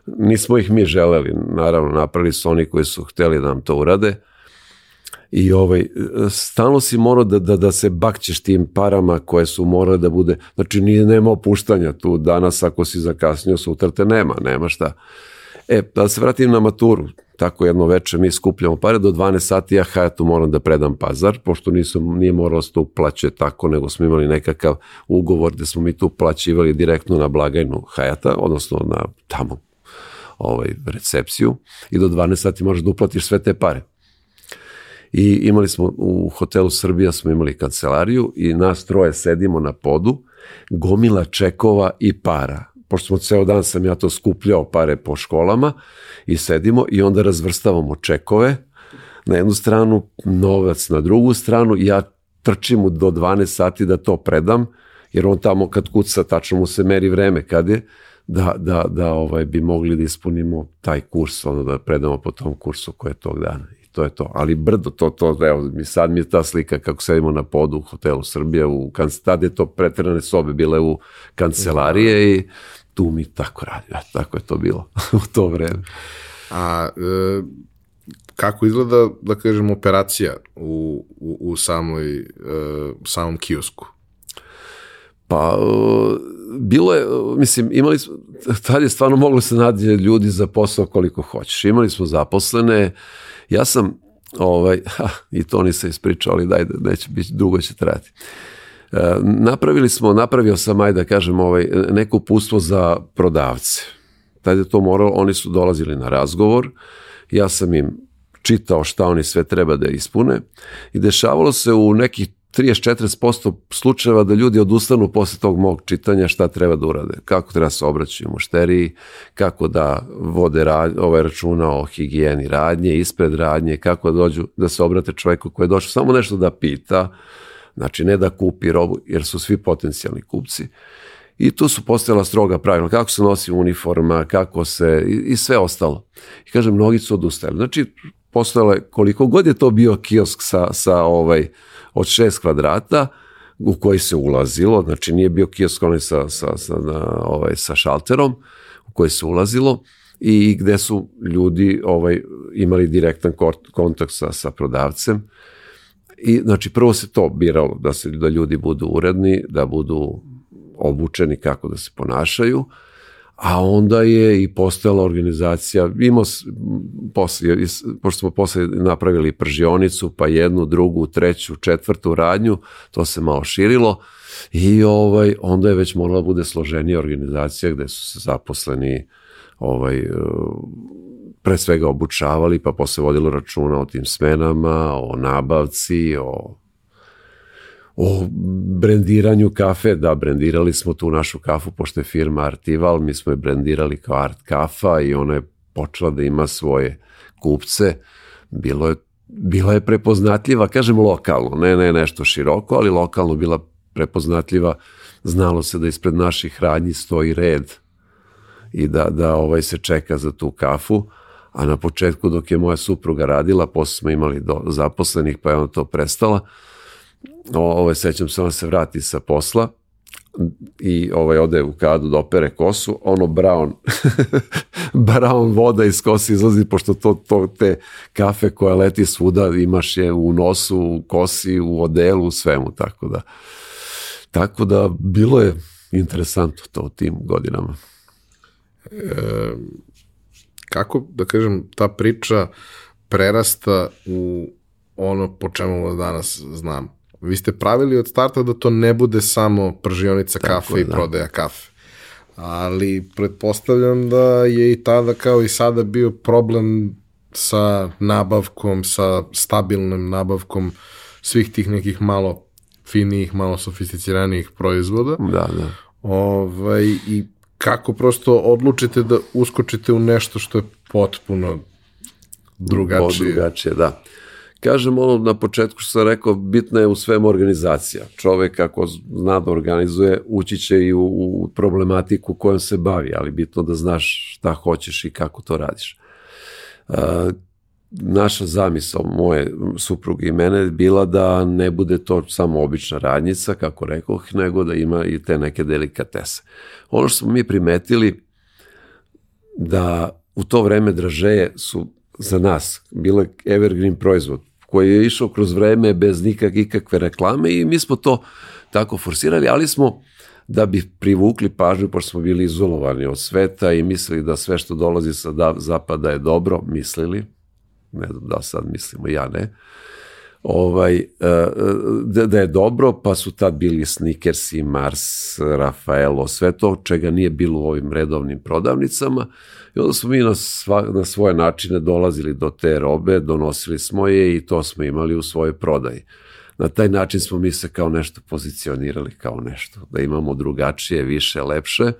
nismo ih mi želeli, naravno napravili su oni koji su hteli da nam to urade, i ovaj, stalno si morao da, da, da se bakćeš tim parama koje su morale da bude, znači nije, nema opuštanja tu. Danas ako si zakasnio, sutra te nema, nema šta. E, da se vratim na maturu, tako jedno večer mi skupljamo pare, do 12 sati ja Hajatu moram da predam pazar, pošto nisam, nije moralo se to uplaćuje tako, nego smo imali nekakav ugovor gde smo mi tu plaćivali direktno na blagajnu Hajata, odnosno na tamo ovaj, recepciju i do 12 sati možeš da uplatiš sve te pare i imali smo u hotelu Srbija smo imali kancelariju i nas troje sedimo na podu, gomila čekova i para. Pošto smo ceo dan sam ja to skupljao pare po školama i sedimo i onda razvrstavamo čekove na jednu stranu, novac na drugu stranu. Ja trčim do 12 sati da to predam, jer on tamo kad kuca, tačno mu se meri vreme kad je, da, da, da ovaj, bi mogli da ispunimo taj kurs, ono da predamo po tom kursu koje je tog dana to je to. Ali brdo, to, to, evo, mi sad mi je ta slika kako sedimo na podu u hotelu Srbija, u, tad je to pretrane sobe bile u kancelarije i tu mi tako radi, tako je to bilo u to vreme. A e, kako izgleda, da kažem, operacija u, u, u samoj, e, samom kiosku? Pa, e, bilo je, mislim, imali smo, tad je stvarno moglo se nadje ljudi za posao koliko hoćeš. Imali smo zaposlene, Ja sam, ovaj, ha, i to nisam ispričao, ali daj, neće biti, dugo će trajati. E, napravili smo, napravio sam, ajde da kažem, ovaj, neko upustvo za prodavce. Tad je to moralo, oni su dolazili na razgovor, ja sam im čitao šta oni sve treba da ispune i dešavalo se u nekih 30-40% slučajeva da ljudi odustanu posle tog mog čitanja šta treba da urade, kako treba se obraćaju mušteriji, kako da vode rad, ovaj računa o higijeni radnje, ispred radnje, kako da dođu da se obrate čovjeku koji je došao samo nešto da pita, znači ne da kupi robu, jer su svi potencijalni kupci. I tu su postojala stroga pravila, kako se nosi uniforma, kako se, i, i sve ostalo. I kažem, mnogi su odustajali. Znači, postojalo je, koliko god je to bio kiosk sa, sa ovaj, od šest kvadrata u koji se ulazilo, znači nije bio kiosk onaj sa, sa, sa, na, ovaj, sa šalterom u koji se ulazilo i gde su ljudi ovaj, imali direktan kontakt sa, sa prodavcem. I znači prvo se to biralo da se da ljudi budu uredni, da budu obučeni kako da se ponašaju, a onda je i postojala organizacija, imao, posle, pošto smo posle napravili pržionicu, pa jednu, drugu, treću, četvrtu radnju, to se malo širilo i ovaj, onda je već morala da bude složenija organizacija gde su se zaposleni ovaj, pre svega obučavali, pa posle vodilo računa o tim smenama, o nabavci, o o brendiranju kafe, da, brendirali smo tu našu kafu, pošto je firma Artival, mi smo je brendirali kao Art Kafa i ona je počela da ima svoje kupce, bilo je, bila je prepoznatljiva, kažem lokalno, ne, ne nešto široko, ali lokalno bila prepoznatljiva, znalo se da ispred naših radnji stoji red i da, da ovaj se čeka za tu kafu, a na početku dok je moja supruga radila, posle smo imali do zaposlenih, pa je ona to prestala, ovaj, sećam se, on se vrati sa posla i ovaj ode u kadu da opere kosu, ono brown, brown voda iz kose izlazi, pošto to, to te kafe koja leti svuda imaš je u nosu, u kosi, u odelu, u svemu, tako da tako da bilo je interesantno to u tim godinama. E, kako, da kažem, ta priča prerasta u ono po čemu danas znam? Vi ste pravili od starta da to ne bude samo pržionica Tako, kafe i da. prodaja kafe. Ali pretpostavljam da je i tada kao i sada bio problem sa nabavkom, sa stabilnom nabavkom svih tih nekih malo finijih, malo sofisticiranijih proizvoda. Da, da. Ovaj, I kako prosto odlučite da uskočite u nešto što je potpuno drugačije. Drugačije, da kažem ono na početku što sam rekao, bitna je u svemu organizacija. Čovek ako zna da organizuje, ući će i u, u problematiku kojom se bavi, ali bitno da znaš šta hoćeš i kako to radiš. Uh, naša zamisao moje supruge i mene bila da ne bude to samo obična radnjica, kako rekoh, nego da ima i te neke delikatese. Ono što smo mi primetili da u to vreme dražeje su za nas bile evergreen proizvod koji je išao kroz vreme bez nikak, ikakve reklame i mi smo to tako forsirali, ali smo da bi privukli pažnju, pošto smo bili izolovani od sveta i mislili da sve što dolazi sa zapada je dobro, mislili, ne znam da sad mislimo, ja ne, ovaj, e, da, da je dobro, pa su tad bili Snickers i Mars, Rafaelo, sve to čega nije bilo u ovim redovnim prodavnicama i onda smo mi na, sva, na svoje načine dolazili do te robe, donosili smo je i to smo imali u svojoj prodaji. Na taj način smo mi se kao nešto pozicionirali kao nešto, da imamo drugačije, više, lepše,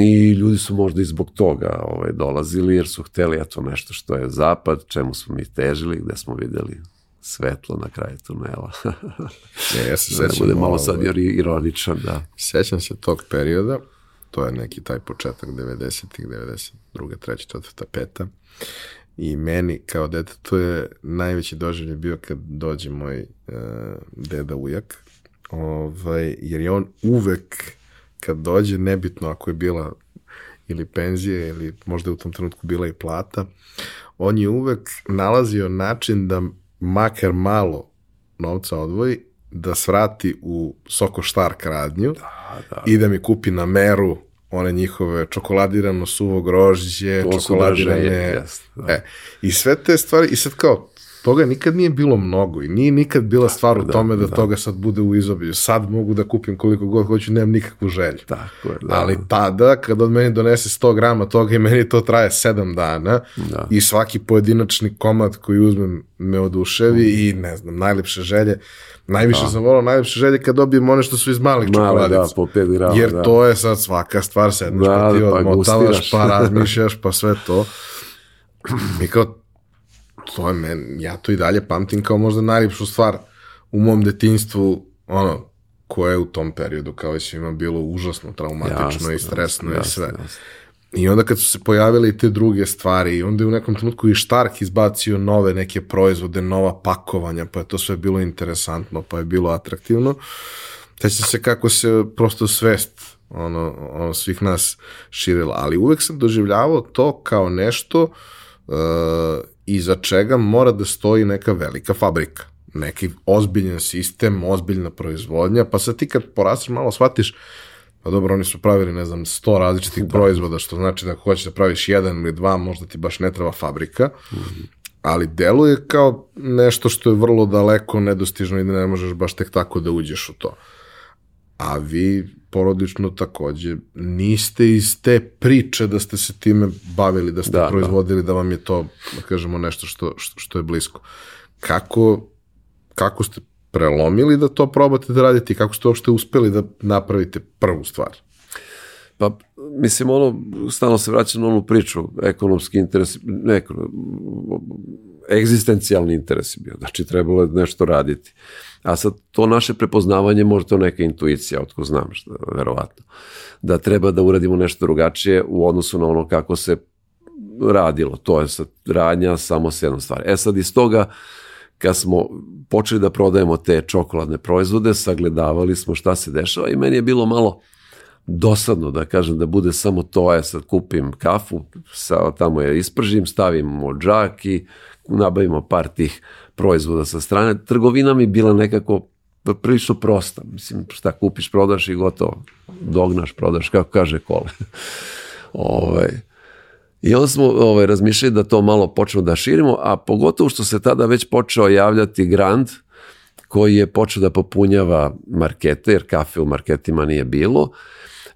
I ljudi su možda i zbog toga ovaj, dolazili jer su hteli eto nešto što je zapad, čemu smo mi težili, gde smo videli svetlo na kraju tunela. ne, ja se da sećam. bude malo sad ovaj, ironičan, da. Sećam se tog perioda, to je neki taj početak 90-ih, 92. 3. 4. 5. I meni kao dete to je najveći doživlje bio kad dođe moj uh, deda ujak, ovaj, jer je on uvek kad dođe, nebitno ako je bila ili penzija ili možda je u tom trenutku bila i plata, on je uvek nalazio način da makar malo novca odvoji, da svrati u Soko Štark radnju Da, da. i da mi kupi na meru one njihove čokoladirano suvo grožđe, To čokoladirane... jasno, da. E, I sve te stvari, i sad kao, toga nikad nije bilo mnogo i nije nikad bila stvar u da, tome da, da. toga sad bude u izobilju. Sad mogu da kupim koliko god hoću, nemam nikakvu želju. Tako je, da. Ali tada, kad od meni donese 100 grama toga i meni to traje 7 dana Da. i svaki pojedinačni komad koji uzmem me oduševi i ne znam, najlepše želje. Najviše sam volao najlepše želje kad dobijem one što su iz malih Male, čokoladica. da, po 5 grama, Jer da. to je sad svaka stvar, sedneš Da, pa ti pa odmotavaš, gustiraš. pa razmišljaš, pa sve to. I kao, to je men, ja to i dalje pamtim kao možda najljepšu stvar u mom detinstvu, ono, koje je u tom periodu kao i svima bilo užasno traumatično Jasno, i stresno jasno, i sve. jasno. I onda kad su se pojavile i te druge stvari, i onda je u nekom trenutku i Štark izbacio nove neke proizvode, nova pakovanja, pa je to sve bilo interesantno, pa je bilo atraktivno. Sećam se kako se prosto svest ono, ono svih nas širila, ali uvek sam doživljavao to kao nešto uh, iza čega mora da stoji neka velika fabrika neki ozbiljan sistem, ozbiljna proizvodnja, pa sad ti kad porasteš malo shvatiš Pa dobro, oni su pravili, ne znam, sto različitih da. proizvoda, što znači da ako hoćeš da praviš jedan ili dva, možda ti baš ne treba fabrika, mm -hmm. ali deluje kao nešto što je vrlo daleko, nedostižno i da ne možeš baš tek tako da uđeš u to. A vi porodično takođe niste iz te priče da ste se time bavili, da ste Da, da, proizvodili, da. da vam je to, da kažemo, nešto što, što, što je blisko. Kako, kako ste prelomili da to probate da radite i kako ste uopšte uspeli da napravite prvu stvar? Pa, mislim, ono, stalno se vraća na onu priču, ekonomski interes, ne, ekonom, egzistencijalni interes je bio, znači trebalo je nešto raditi. A sad to naše prepoznavanje možda to neka intuicija, otko znam, što, verovatno, da treba da uradimo nešto drugačije u odnosu na ono kako se radilo. To je sad radnja samo s jednom stvari. E sad iz toga, kad smo počeli da prodajemo te čokoladne proizvode, sagledavali smo šta se dešava i meni je bilo malo dosadno da kažem da bude samo to, ja sad kupim kafu, sa, tamo je ispržim, stavim u džak i nabavimo par tih proizvoda sa strane. Trgovina mi bila nekako prilično prosta. Mislim, šta kupiš, prodaš i gotovo. Dognaš, prodaš, kako kaže kole. ovaj, I onda smo ovaj, razmišljali da to malo počnemo da širimo, a pogotovo što se tada već počeo javljati Grand, koji je počeo da popunjava markete, jer kafe u marketima nije bilo.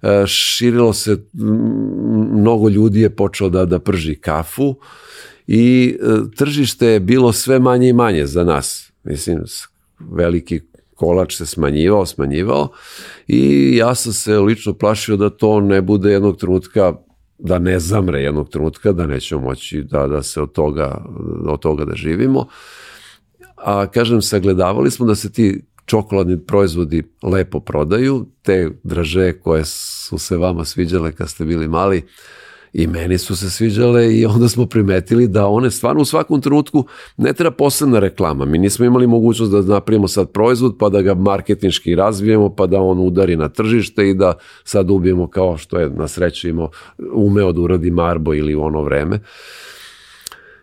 E, širilo se, mnogo ljudi je počeo da, da prži kafu i e, tržište je bilo sve manje i manje za nas. Mislim, veliki kolač se smanjivao, smanjivao i ja sam se lično plašio da to ne bude jednog trenutka da ne zamre jednog trenutka, da nećemo moći da, da se od toga, od toga da živimo. a kažem, sagledavali smo da se ti čokoladni proizvodi lepo prodaju, te draže koje su se vama sviđale kad ste bili mali, i meni su se sviđale i onda smo primetili da one stvarno u svakom trenutku ne treba posebna reklama. Mi nismo imali mogućnost da napravimo sad proizvod pa da ga marketinški razvijemo pa da on udari na tržište i da sad ubijemo kao što je na sreću imao umeo da uradi Marbo ili u ono vreme.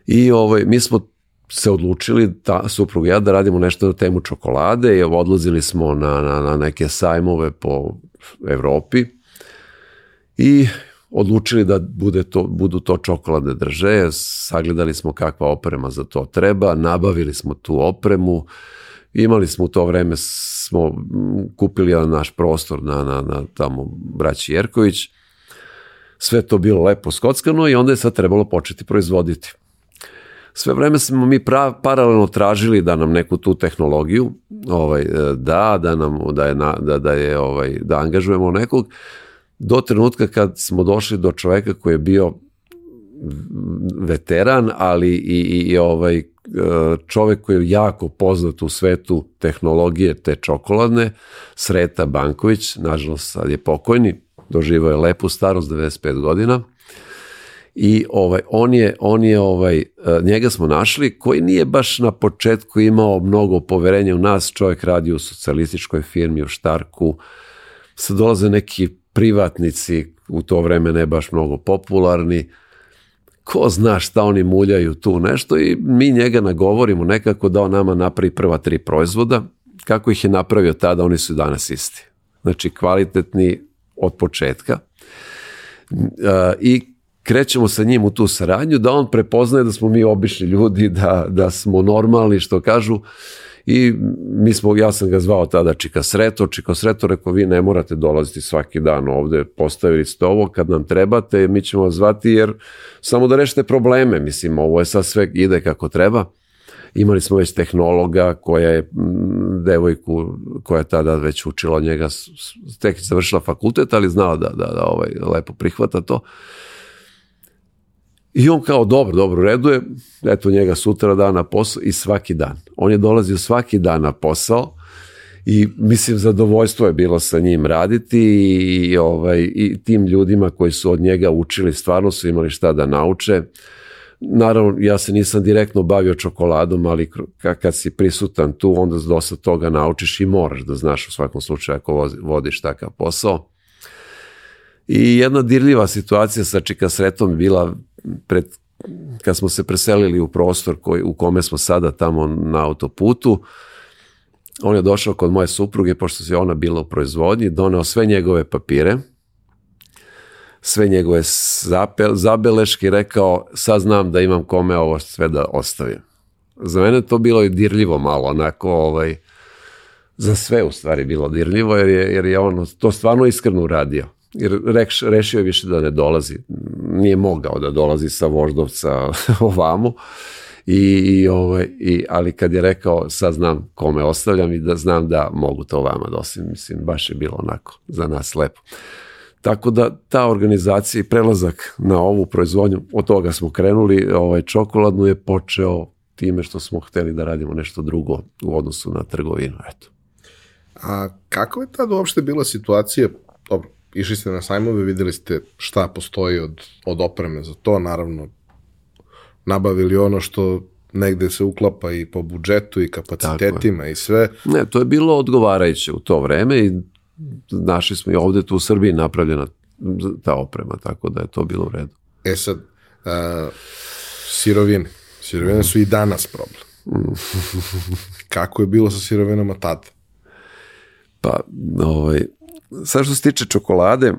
I ovaj, mi smo se odlučili, ta suprug ja, da radimo nešto na temu čokolade i odlazili smo na, na, na neke sajmove po Evropi i odlučili da bude to, budu to čokoladne drže, sagledali smo kakva oprema za to treba, nabavili smo tu opremu, imali smo u to vreme, smo kupili jedan naš prostor na, na, na tamo braći Jerković, sve to bilo lepo skockano i onda je sad trebalo početi proizvoditi. Sve vreme smo mi prav, paralelno tražili da nam neku tu tehnologiju ovaj, da, da nam da je, da, da je ovaj, da angažujemo nekog, do trenutka kad smo došli do čoveka koji je bio veteran, ali i, i, i ovaj čovek koji je jako poznat u svetu tehnologije te čokoladne, Sreta Banković, nažalost sad je pokojni, doživao je lepu starost, 95 godina, i ovaj on je on je ovaj njega smo našli koji nije baš na početku imao mnogo poverenja u nas. Čovjek radi u socijalističkoj firmi u Štarku. Sad dolaze neki privatnici u to vreme ne baš mnogo popularni. Ko zna šta oni muljaju tu nešto i mi njega nagovorimo nekako da on nama napravi prva tri proizvoda. Kako ih je napravio tada oni su danas isti. Znači kvalitetni od početka. I krećemo sa njim u tu saradnju, da on prepoznaje da smo mi obični ljudi, da, da smo normalni, što kažu, i mi smo, ja sam ga zvao tada Čika Sreto, Čika Sreto rekao, vi ne morate dolaziti svaki dan ovde, postavili ste ovo, kad nam trebate, mi ćemo vas zvati, jer samo da rešite probleme, mislim, ovo je sad sve ide kako treba. Imali smo već tehnologa koja je devojku koja je tada već učila njega, tek završila fakultet, ali znala da, da, da ovaj, lepo prihvata to. I on kao, dobro, dobro, reduje, eto njega sutra da na posao i svaki dan. On je dolazio svaki dan na posao i mislim zadovoljstvo je bilo sa njim raditi i, ovaj, i tim ljudima koji su od njega učili stvarno su imali šta da nauče. Naravno, ja se nisam direktno bavio čokoladom, ali kad si prisutan tu, onda dosta toga naučiš i moraš da znaš u svakom slučaju ako vodiš takav posao. I jedna dirljiva situacija sa Čika Sretom bila pred, kad smo se preselili u prostor koji, u kome smo sada tamo na autoputu, on je došao kod moje supruge, pošto se ona bila u proizvodnji, doneo sve njegove papire, sve njegove zapel, zabeleške rekao, sad znam da imam kome ovo sve da ostavim. Za mene to bilo i dirljivo malo, onako, ovaj, za sve u stvari bilo dirljivo, jer je, jer je on to stvarno iskreno uradio jer reš, rešio je više da ne dolazi. Nije mogao da dolazi sa Voždovca ovamo. I, i, ovaj, i, ali kad je rekao sad znam kome ostavljam i da znam da mogu to vama dosim, mislim, baš je bilo onako za nas lepo. Tako da ta organizacija i prelazak na ovu proizvodnju, od toga smo krenuli, ovaj, čokoladnu je počeo time što smo hteli da radimo nešto drugo u odnosu na trgovinu. Eto. A kako je tada uopšte bila situacija, dobro, išli ste na sajmove, videli ste šta postoji od, od opreme za to, naravno nabavili ono što negde se uklapa i po budžetu i kapacitetima i sve. Ne, to je bilo odgovarajuće u to vreme i našli smo i ovde tu u Srbiji napravljena ta oprema, tako da je to bilo u redu. E sad, a, sirovine. Sirovine su i danas problem. Kako je bilo sa sirovinama tada? Pa, ovaj, sad što se tiče čokolade,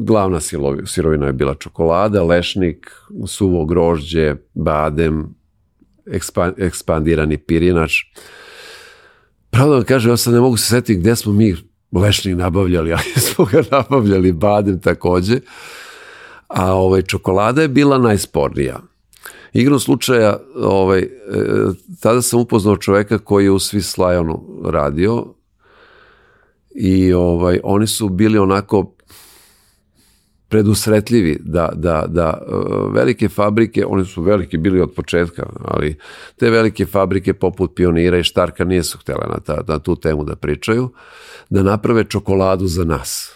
glavna sirovina je bila čokolada, lešnik, suvo grožđe, badem, ekspandirani pirinač. Pravda vam kaže, ja sad ne mogu se setiti gde smo mi lešnik nabavljali, ali smo ga nabavljali badem takođe. A ovaj, čokolada je bila najspornija. Igrom slučaja, ovaj, e, tada sam upoznao čoveka koji je u Swiss Lionu radio, i ovaj, oni su bili onako predusretljivi da, da, da uh, velike fabrike, one su velike bili od početka, ali te velike fabrike poput Pionira i Štarka nisu htjela na, ta, na tu temu da pričaju, da naprave čokoladu za nas.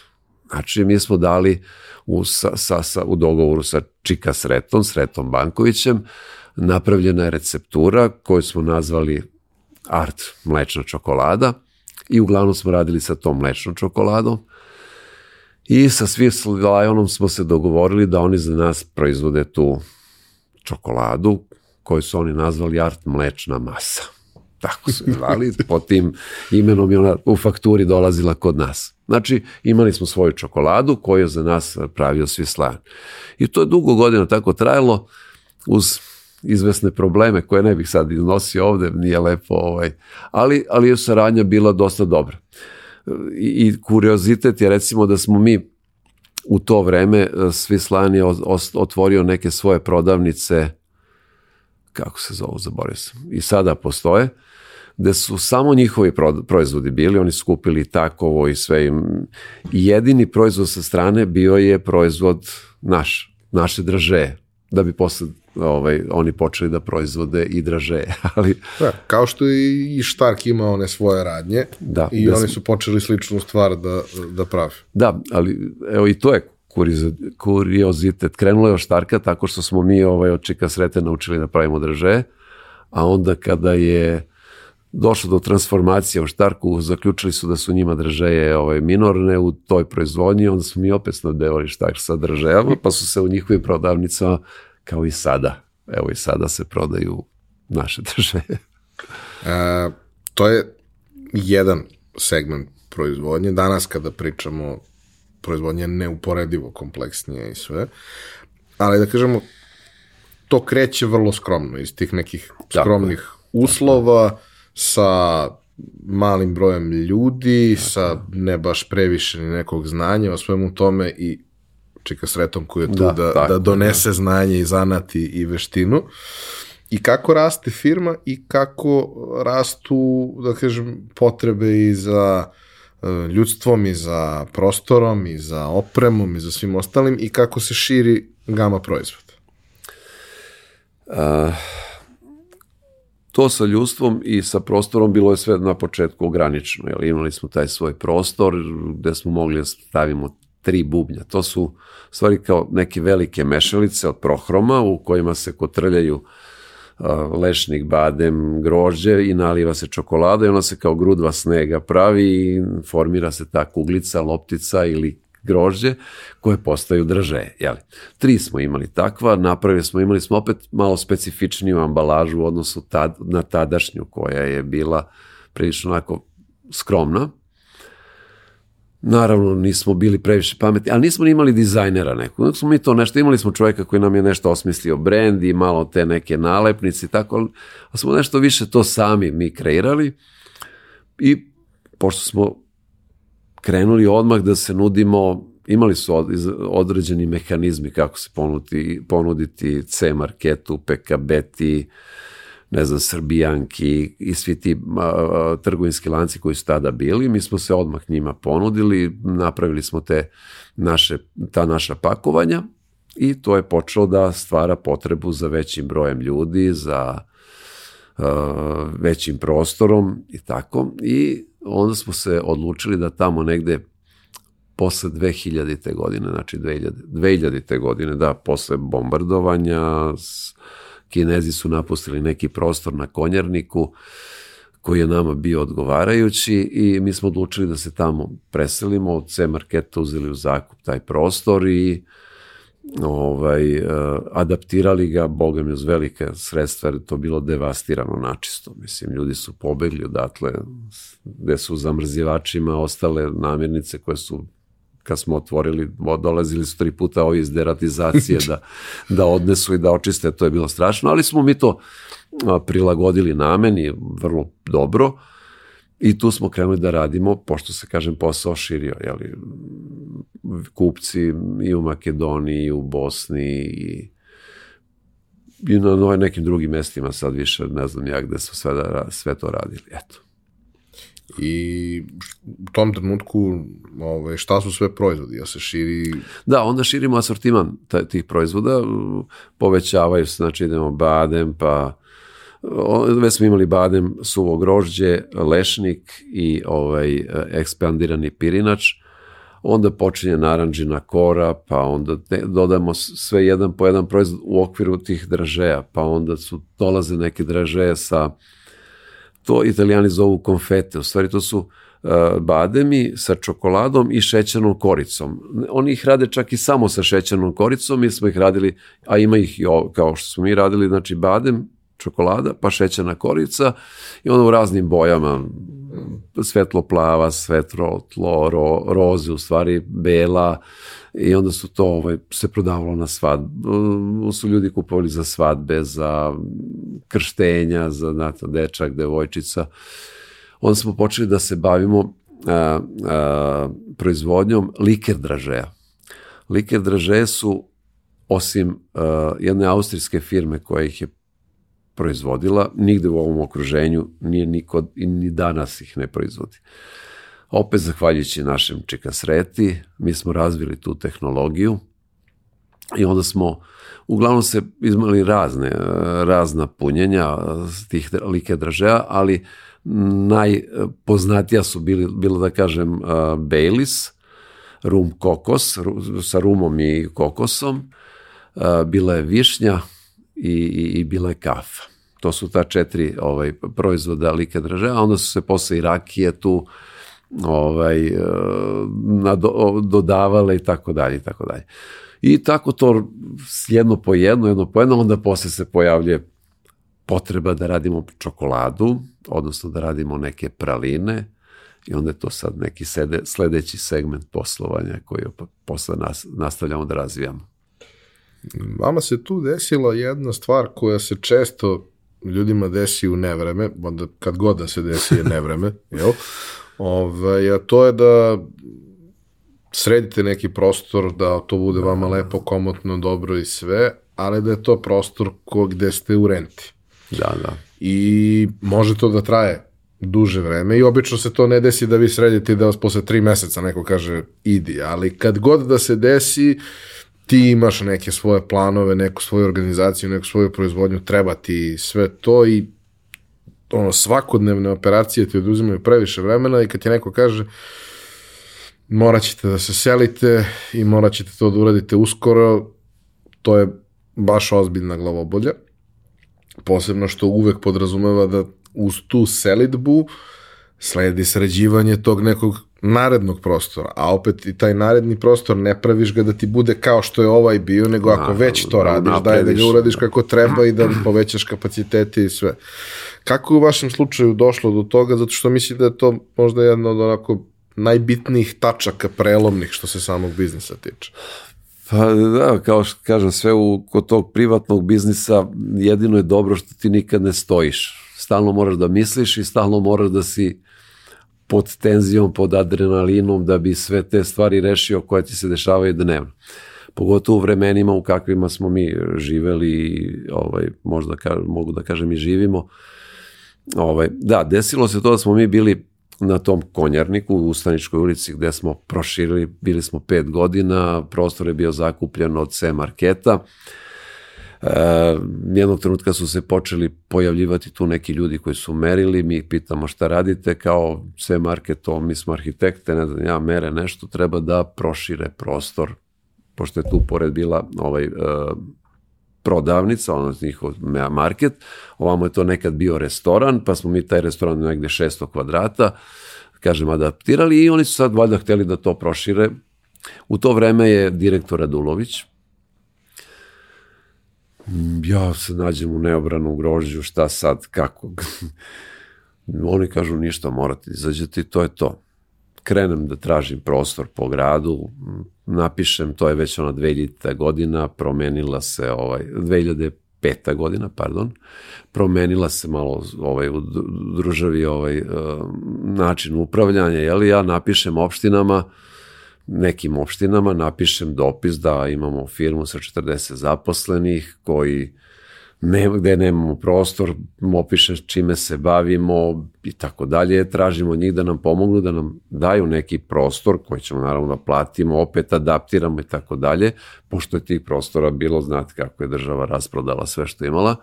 Znači, mi smo dali u, sa, sa, sa, u dogovoru sa Čika Sretom, Sretom Bankovićem, napravljena je receptura koju smo nazvali Art mlečna čokolada i uglavnom smo radili sa tom mlečnom čokoladom i sa Swiss Lionom smo se dogovorili da oni za nas proizvode tu čokoladu koju su oni nazvali Art mlečna masa. Tako su je zvali, po tim imenom je ona u fakturi dolazila kod nas. Znači, imali smo svoju čokoladu koju je za nas pravio Swiss Lion. I to je dugo godina tako trajalo uz izvesne probleme koje ne bih sad iznosio ovde, nije lepo, ovaj, ali, ali je saradnja bila dosta dobra. I, i kuriozitet je recimo da smo mi u to vreme Svislan je otvorio neke svoje prodavnice kako se zovu, zaboravio sam, i sada postoje, gde su samo njihovi proizvodi bili, oni su kupili takovo i sve im. Jedini proizvod sa strane bio je proizvod naš, naše draže, da bi posle ovaj, oni počeli da proizvode i draže. Ali, da, kao što i Štark ima one svoje radnje da, i da oni su počeli sličnu stvar da, da prave. Da, ali evo i to je kuriozitet. Krenulo je od Štarka tako što smo mi ovaj, od Čika Srete naučili da pravimo draže, a onda kada je došlo do transformacije u Štarku, zaključili su da su njima držaje ovaj, minorne u toj proizvodnji, onda smo mi opet snadevali Štark sa držajama, pa su se u njihovim prodavnicama kao i sada. Evo i sada se prodaju naše države. e, to je jedan segment proizvodnje. Danas kada pričamo proizvodnje neuporedivo kompleksnije i sve, ali da kažemo to kreće vrlo skromno iz tih nekih skromnih Tako. uslova sa malim brojem ljudi, Tako. sa ne baš previše nekog znanja o svemu tome i čika sretom koji je tu da, da, tako, da donese da. znanje i zanati i veštinu. I kako raste firma i kako rastu, da kažem, potrebe i za e, ljudstvom i za prostorom i za opremom i za svim ostalim i kako se širi gama proizvoda? Uh, to sa ljudstvom i sa prostorom bilo je sve na početku ograničeno, jer imali smo taj svoj prostor gde smo mogli da stavimo tri bubnja. To su stvari kao neke velike mešalice od prohroma u kojima se kotrljaju lešnik, badem, grožđe i naliva se čokolada i ona se kao grudva snega pravi i formira se ta kuglica, loptica ili grožđe koje postaju drže. Jeli. Tri smo imali takva, napravili smo, imali smo opet malo specifičniju ambalažu u odnosu tad, na tadašnju koja je bila prilično onako skromna, Naravno, nismo bili previše pametni, ali nismo ni imali dizajnera nekog. smo mi to nešto, imali smo čovjeka koji nam je nešto osmislio brend i malo te neke nalepnice i tako, ali smo nešto više to sami mi kreirali i pošto smo krenuli odmah da se nudimo, imali su određeni mehanizmi kako se ponuditi, ponuditi C marketu, PKB-ti, ne znam, Srbijanki i svi ti a, trgovinski lanci koji su tada bili, mi smo se odmah njima ponudili, napravili smo te naše, ta naša pakovanja i to je počelo da stvara potrebu za većim brojem ljudi, za a, većim prostorom i tako i onda smo se odlučili da tamo negde posle 2000. godine, znači 2000. 2000. godine, da, posle bombardovanja, s, Kinezi su napustili neki prostor na konjarniku koji je nama bio odgovarajući i mi smo odlučili da se tamo preselimo, od C marketa uzeli u zakup taj prostor i ovaj, uh, adaptirali ga, boga mi uz velike sredstva, jer to bilo devastirano načisto. Mislim, ljudi su pobegli odatle, gde su zamrzivačima ostale namirnice koje su kad smo otvorili, dolazili su tri puta ovi iz deratizacije da, da odnesu i da očiste, to je bilo strašno, ali smo mi to prilagodili nameni vrlo dobro i tu smo krenuli da radimo, pošto se, kažem, posao širio, jeli, kupci i u Makedoniji, i u Bosni i i na nekim drugim mestima sad više ne znam ja gde su sve, da, sve to radili. Eto. I u tom trenutku ovaj, šta su sve proizvodi? Ja se širi... Da, onda širimo asortiman tih proizvoda, povećavaju se, znači idemo badem, pa već smo imali badem, suvo grožđe, lešnik i ovaj ekspandirani pirinač, onda počinje naranđina kora, pa onda dodamo sve jedan po jedan proizvod u okviru tih dražeja, pa onda su dolaze neke dražeje sa to italijani zovu konfete, u stvari to su uh, bademi sa čokoladom i šećernom koricom. Oni ih rade čak i samo sa šećernom koricom, mi smo ih radili, a ima ih i ovo, kao što smo mi radili, znači badem, čokolada, pa šećerna korica i onda u raznim bojama, svetlo plava, svetlo tlo, ro, roze, u stvari bela i onda su to ovaj, se prodavalo na svadbu, su ljudi kupovali za svadbe, za krštenja, za znate, dečak, devojčica. Onda smo počeli da se bavimo a, a, proizvodnjom liker dražeja. Liker dražeje su osim a, jedne austrijske firme koja ih je proizvodila, nigde u ovom okruženju nije niko i ni danas ih ne proizvodi. Opet zahvaljujući našem Čika Sreti, mi smo razvili tu tehnologiju i onda smo uglavnom se izmali razne, razna punjenja tih like dražeja, ali najpoznatija su bili, bilo da kažem Baileys, rum kokos, sa rumom i kokosom, bila je višnja, i, i, i bila je kafa. To su ta četiri ovaj, proizvoda like draže, a onda su se posle i rakije tu ovaj, e, nado, dodavale i tako dalje i tako dalje. I tako to jedno po jedno, jedno po jedno, onda posle se pojavlje potreba da radimo čokoladu, odnosno da radimo neke praline i onda je to sad neki sede, sledeći segment poslovanja koji posle nas, nastavljamo da razvijamo. Vama se tu desila jedna stvar koja se često ljudima desi u nevreme, onda kad god da se desi je nevreme, jel? Ovaj, a to je da sredite neki prostor, da to bude vama lepo, komotno, dobro i sve, ali da je to prostor ko, gde ste u renti. Da, da. I može to da traje duže vreme i obično se to ne desi da vi sredite da vas posle tri meseca neko kaže idi, ali kad god da se desi, ti imaš neke svoje planove, neku svoju organizaciju, neku svoju proizvodnju, treba ti sve to i ono, svakodnevne operacije ti oduzimaju previše vremena i kad ti neko kaže morat ćete da se selite i morat ćete to da uradite uskoro, to je baš ozbiljna glavobolja. Posebno što uvek podrazumeva da uz tu selitbu sledi sređivanje tog nekog narednog prostora, a opet i taj naredni prostor ne praviš ga da ti bude kao što je ovaj bio, nego ako da, već to radiš, daj da ga uradiš kako treba i da povećaš kapacitete i sve. Kako je u vašem slučaju došlo do toga? Zato što mislim da je to možda jedna od onako najbitnijih tačaka prelomnih što se samog biznisa tiče. Pa da, kao što kažem, sve u, kod tog privatnog biznisa jedino je dobro što ti nikad ne stojiš. Stalno moraš da misliš i stalno moraš da si pod tenzijom, pod adrenalinom da bi sve te stvari rešio koje ti se dešavaju dnevno. Pogotovo u vremenima u kakvima smo mi živeli, ovaj, možda ka, mogu da kažem i živimo. Ovaj, da, desilo se to da smo mi bili na tom konjarniku u Ustaničkoj ulici gde smo proširili, bili smo pet godina, prostor je bio zakupljen od C marketa, Jednog trenutka su se počeli pojavljivati tu neki ljudi koji su merili, mi ih pitamo šta radite, kao sve marketo, mi smo arhitekte, ne znam, ja mere nešto, treba da prošire prostor, pošto je tu pored bila ovaj, e, prodavnica, ono njihov market, ovamo je to nekad bio restoran, pa smo mi taj restoran negde 600 kvadrata, kažem, adaptirali i oni su sad valjda hteli da to prošire. U to vreme je direktor Radulović, ja se nađem u neobranu grožđu, šta sad, kako. Oni kažu ništa, morate izađeti to je to. Krenem da tražim prostor po gradu, napišem, to je već ona 2000. godina, promenila se, ovaj, 2005. godina, pardon, promenila se malo ovaj, u državi ovaj, eh, način upravljanja, jel, ja napišem opštinama, nekim opštinama napišem dopis da imamo firmu sa 40 zaposlenih koji nema, gde nemamo prostor, opišem čime se bavimo i tako dalje, tražimo njih da nam pomognu, da nam daju neki prostor koji ćemo naravno da platimo, opet adaptiramo i tako dalje, pošto je tih prostora bilo, znate kako je država rasprodala sve što imala,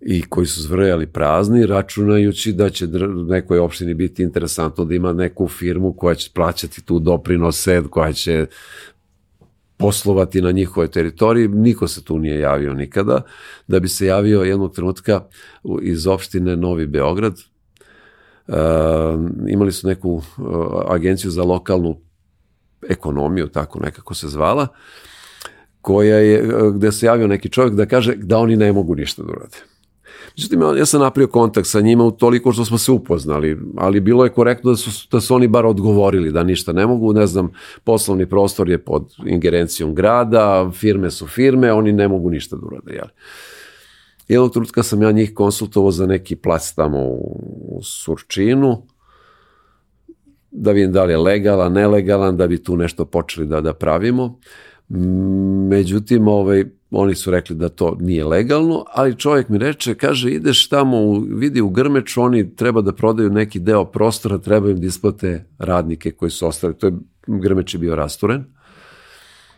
i koji su zvrjali prazni, računajući da će nekoj opštini biti interesantno da ima neku firmu koja će plaćati tu doprinose, koja će poslovati na njihove teritoriji, niko se tu nije javio nikada, da bi se javio jednog trenutka iz opštine Novi Beograd, uh, imali su neku uh, agenciju za lokalnu ekonomiju, tako nekako se zvala, koja je, gde se javio neki čovjek da kaže da oni ne mogu ništa da urade. Međutim, ja sam napravio kontakt sa njima u toliko što smo se upoznali, ali bilo je korektno da su, da su oni bar odgovorili da ništa ne mogu, ne znam, poslovni prostor je pod ingerencijom grada, firme su firme, oni ne mogu ništa da urade, jel? Jednog trenutka sam ja njih konsultovao za neki plac tamo u Surčinu, da vidim da li je legalan, nelegalan, da bi tu nešto počeli da, da pravimo. Međutim, ovaj, oni su rekli da to nije legalno, ali čovjek mi reče, kaže, ideš tamo, u, vidi u Grmeču, oni treba da prodaju neki deo prostora, treba im da isplate radnike koji su ostali. To je, Grmeč je bio rasturen.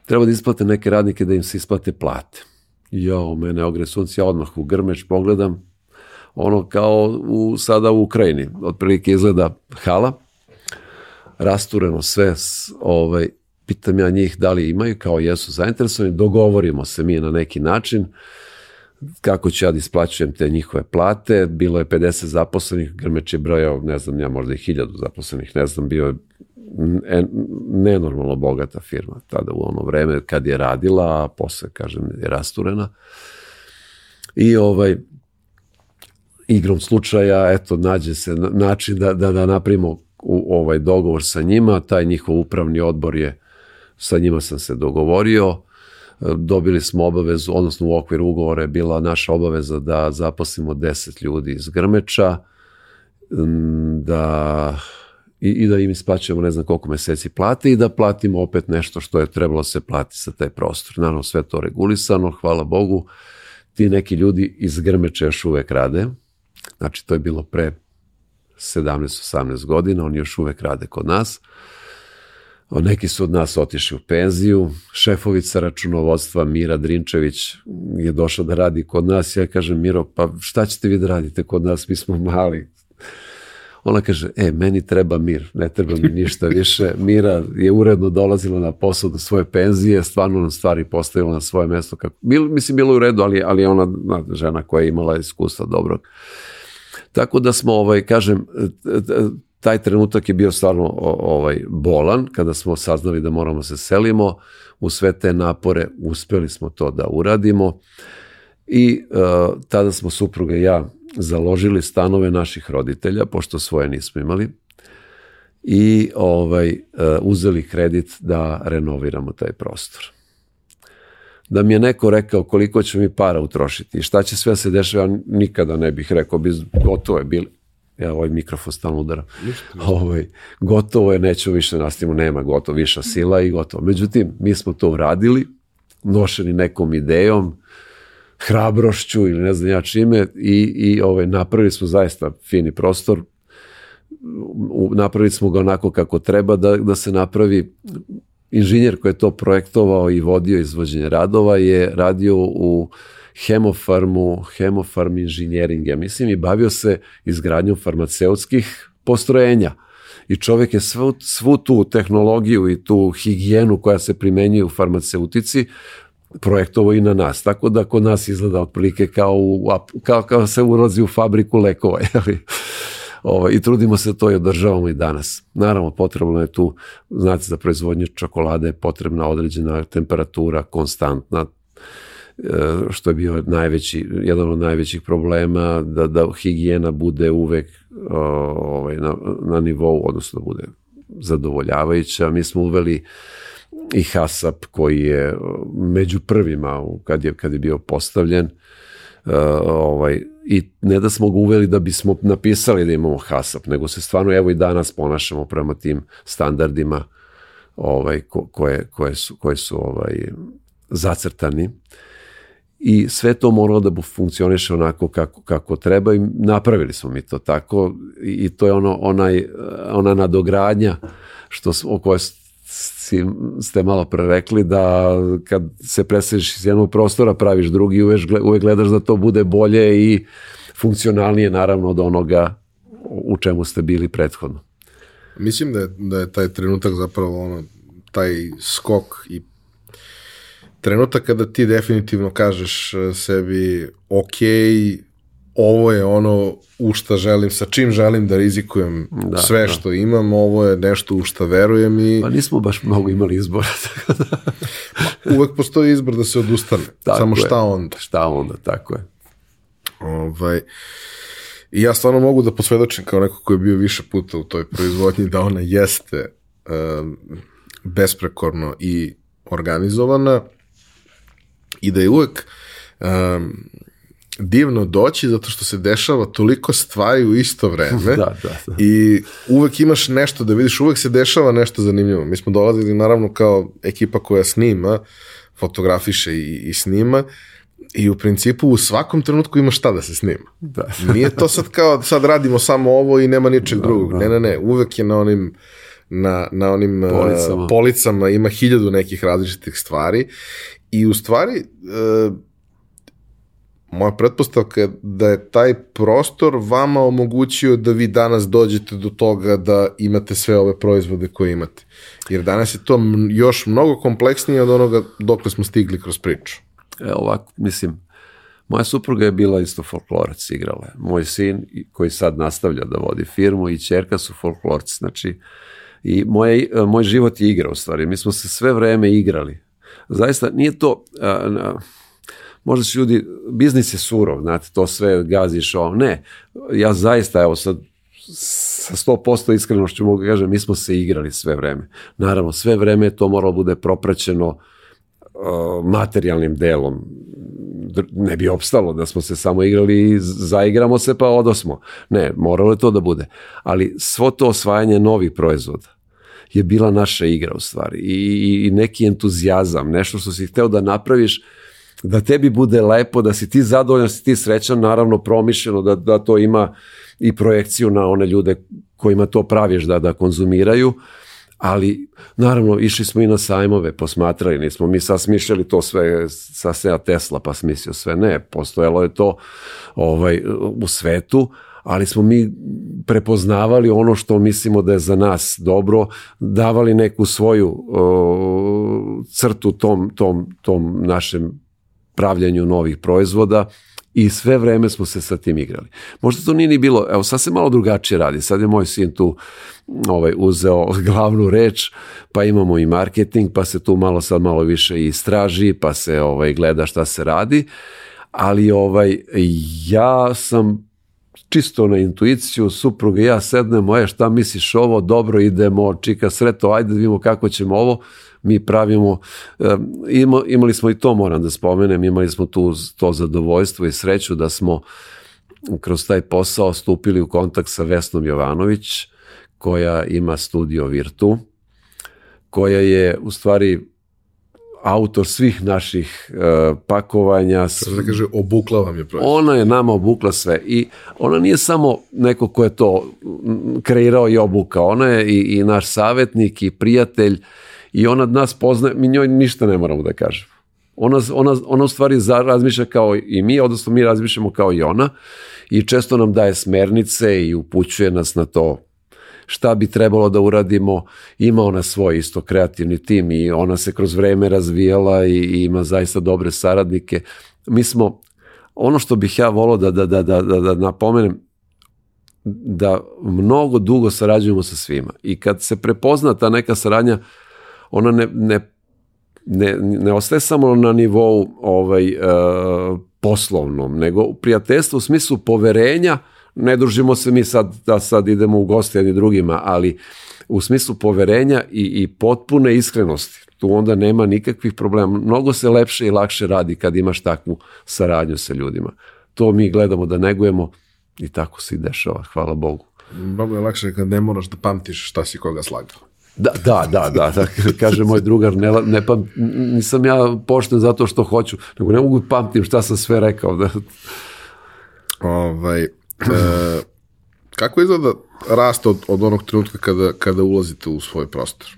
Treba da isplate neke radnike da im se isplate plate. Jo, mene ogre sunce, ja odmah u Grmeč pogledam, ono kao u, sada u Ukrajini, otprilike izgleda hala, rastureno sve, ovaj, pitam ja njih da li imaju, kao jesu zainteresovani, dogovorimo se mi na neki način, kako ću ja da isplaćujem te njihove plate, bilo je 50 zaposlenih, Grmeč je brojao, ne znam, ja možda i 1000 zaposlenih, ne znam, bio je nenormalno bogata firma tada u ono vreme kad je radila, a posle, kažem, je rasturena. I ovaj, igrom slučaja, eto, nađe se način da, da, da napravimo u, ovaj dogovor sa njima, taj njihov upravni odbor je sa njima sam se dogovorio, dobili smo obavezu, odnosno u okviru ugovora je bila naša obaveza da zaposlimo 10 ljudi iz Grmeča, da i, i da im isplaćujemo ne znam koliko meseci plate i da platimo opet nešto što je trebalo se plati sa taj prostor. Naravno sve to regulisano, hvala Bogu, ti neki ljudi iz Grmeča još uvek rade, znači to je bilo pre 17-18 godina, oni još uvek rade kod nas. Neki su od nas otišli u penziju. Šefovica računovodstva Mira Drinčević je došla da radi kod nas. Ja kažem, Miro, pa šta ćete vi da radite kod nas? Mi smo mali. Ona kaže, e, meni treba mir, ne treba mi ništa više. Mira je uredno dolazila na posao do svoje penzije, stvarno nam stvari postavila na svoje mesto. Kako, bil, mislim, bilo u redu, ali, ali ona žena koja je imala iskustva dobrog. Tako da smo, ovaj, kažem, taj trenutak je bio stvarno ovaj bolan kada smo saznali da moramo se selimo. U sve te napore uspeli smo to da uradimo. I uh, tada smo supruga i ja založili stanove naših roditelja pošto svoje nismo imali. I ovaj uh, uzeli kredit da renoviramo taj prostor. Da mi je neko rekao koliko će mi para utrošiti i šta će sve se dešava, nikada ne bih rekao, bi gotovo je bili ja ovaj mikrofon stalno udaram. Ovaj, gotovo je, nećemo više da nastavimo, nema gotovo, viša sila i gotovo. Međutim, mi smo to uradili, nošeni nekom idejom, hrabrošću ili ne znam ja čime i, i ovaj, napravili smo zaista fini prostor, napravili smo ga onako kako treba da, da se napravi inženjer koji je to projektovao i vodio izvođenje radova je radio u hemofarmu, hemofarm inženjering, ja mislim, i bavio se izgradnjom farmaceutskih postrojenja. I čovjek je svu, svu tu tehnologiju i tu higijenu koja se primenjuje u farmaceutici projektovo i na nas. Tako da kod nas izgleda otprilike kao, u, kao, kao se ulazi u fabriku lekova. Jeli? Ovo, ovaj, I trudimo se to i održavamo i danas. Naravno, potrebno je tu, znate, za proizvodnju čokolade je potrebna određena temperatura, konstantna, što je bio najveći, jedan od najvećih problema, da, da higijena bude uvek ovaj, na, na nivou, odnosno da bude zadovoljavajuća. Mi smo uveli i HASAP koji je među prvima kad je, kad je bio postavljen uh, ovaj, i ne da smo ga uveli da bismo napisali da imamo HASAP, nego se stvarno evo i danas ponašamo prema tim standardima ovaj, ko, koje, koje su, koje su ovaj, zacrtani i sve to moralo da funkcioniše onako kako, kako treba i napravili smo mi to tako i to je ono onaj, ona nadogradnja što, o kojoj ste malo pre rekli da kad se preseliš iz jednog prostora praviš drugi uvek, uvek gledaš da to bude bolje i funkcionalnije naravno od onoga u čemu ste bili prethodno. Mislim da je, da je taj trenutak zapravo ono, taj skok i trenutak kada ti definitivno kažeš e, sebi ok, ovo je ono u šta želim, sa čim želim da rizikujem da, sve da. što imam, ovo je nešto u šta verujem i... Pa nismo baš mnogo imali izbora. Tako da... Uvek postoji izbor da se odustane, tako samo šta je. onda. Šta onda, tako je. Ovaj, I ja stvarno mogu da posvedočim kao neko ko je bio više puta u toj proizvodnji da ona jeste um, besprekorno i organizovana i da je uvek um, divno doći zato što se dešava toliko stvari u isto vreme da, da, da. i uvek imaš nešto da vidiš, uvek se dešava nešto zanimljivo. Mi smo dolazili naravno kao ekipa koja snima, fotografiše i, i snima i u principu u svakom trenutku ima šta da se snima. Da. Nije to sad kao sad radimo samo ovo i nema ničeg da, drugog. Da. Ne, ne, ne, uvek je na onim na, na onim policama. Uh, policama ima hiljadu nekih različitih stvari i u stvari uh, moja pretpostavka je da je taj prostor vama omogućio da vi danas dođete do toga da imate sve ove proizvode koje imate. Jer danas je to još mnogo kompleksnije od onoga dokle smo stigli kroz priču. E, ovako, mislim, moja supruga je bila isto folklorac, igrala je. Moj sin, koji sad nastavlja da vodi firmu, i čerka su folklorci, znači, i moje, moj život je igra u stvari. Mi smo se sve vreme igrali. Zaista, nije to... A, možda će ljudi, biznis je surov, znate, to sve gaziš, ovo. Ne, ja zaista, evo sad, sa 100% iskrenošću mogu kažem, mi smo se igrali sve vreme. Naravno, sve vreme to moralo bude propraćeno uh, materijalnim delom. Ne bi opstalo da smo se samo igrali i zaigramo se pa odosmo. Ne, moralo je to da bude. Ali svo to osvajanje novih proizvoda je bila naša igra u stvari. I, i neki entuzijazam, nešto što si hteo da napraviš da tebi bude lepo, da si ti zadovoljan, da si ti srećan, naravno promišljeno, da, da to ima i projekciju na one ljude kojima to praviš da, da konzumiraju, ali naravno išli smo i na sajmove, posmatrali, nismo mi sad smišljali to sve sa Sea Tesla pa smislio sve, ne, postojalo je to ovaj, u svetu, ali smo mi prepoznavali ono što mislimo da je za nas dobro, davali neku svoju o, crtu tom, tom, tom našem pravljanju novih proizvoda i sve vreme smo se sa tim igrali. Možda to nije ni bilo, evo sad se malo drugačije radi, sad je moj sin tu ovaj, uzeo glavnu reč, pa imamo i marketing, pa se tu malo sad malo više istraži, pa se ovaj, gleda šta se radi, ali ovaj, ja sam čisto na intuiciju, supruga i ja sednemo, e šta misliš ovo, dobro idemo, čika sreto, ajde da vidimo kako ćemo ovo, mi pravimo, ima, imali smo i to moram da spomenem, imali smo tu to zadovoljstvo i sreću da smo kroz taj posao stupili u kontakt sa Vesnom Jovanović, koja ima studio Virtu, koja je u stvari autor svih naših uh, pakovanja. Sada da kaže, obukla vam je proizvod. Ona je nama obukla sve i ona nije samo neko ko je to kreirao i obukao, ona je i, i naš savjetnik i prijatelj i ona od nas poznaje, mi njoj ništa ne moramo da kažemo. Ona, ona, ona u stvari razmišlja kao i mi, odnosno mi razmišljamo kao i ona i često nam daje smernice i upućuje nas na to šta bi trebalo da uradimo. Ima ona svoj isto kreativni tim i ona se kroz vreme razvijala i, i ima zaista dobre saradnike. Mi smo, ono što bih ja volao da, da, da, da, da, da napomenem, da mnogo dugo sarađujemo sa svima i kad se prepozna ta neka saradnja, ona ne, ne, ne, ne ostaje samo na nivou ovaj, uh, poslovnom, nego u prijateljstvu u smislu poverenja, ne družimo se mi sad da sad idemo u goste jedni drugima, ali u smislu poverenja i, i potpune iskrenosti. Tu onda nema nikakvih problema. Mnogo se lepše i lakše radi kad imaš takvu saradnju sa ljudima. To mi gledamo da negujemo i tako se i dešava, hvala Bogu. Mnogo je lakše kad ne moraš da pamtiš šta si koga slagao. Da, da, da, da, da, kaže moj drugar, ne, ne pam, nisam ja pošten zato što hoću, nego ne mogu pamtim šta sam sve rekao. Da. Ovaj, e, kako izgleda rast od, od onog trenutka kada, kada ulazite u svoj prostor?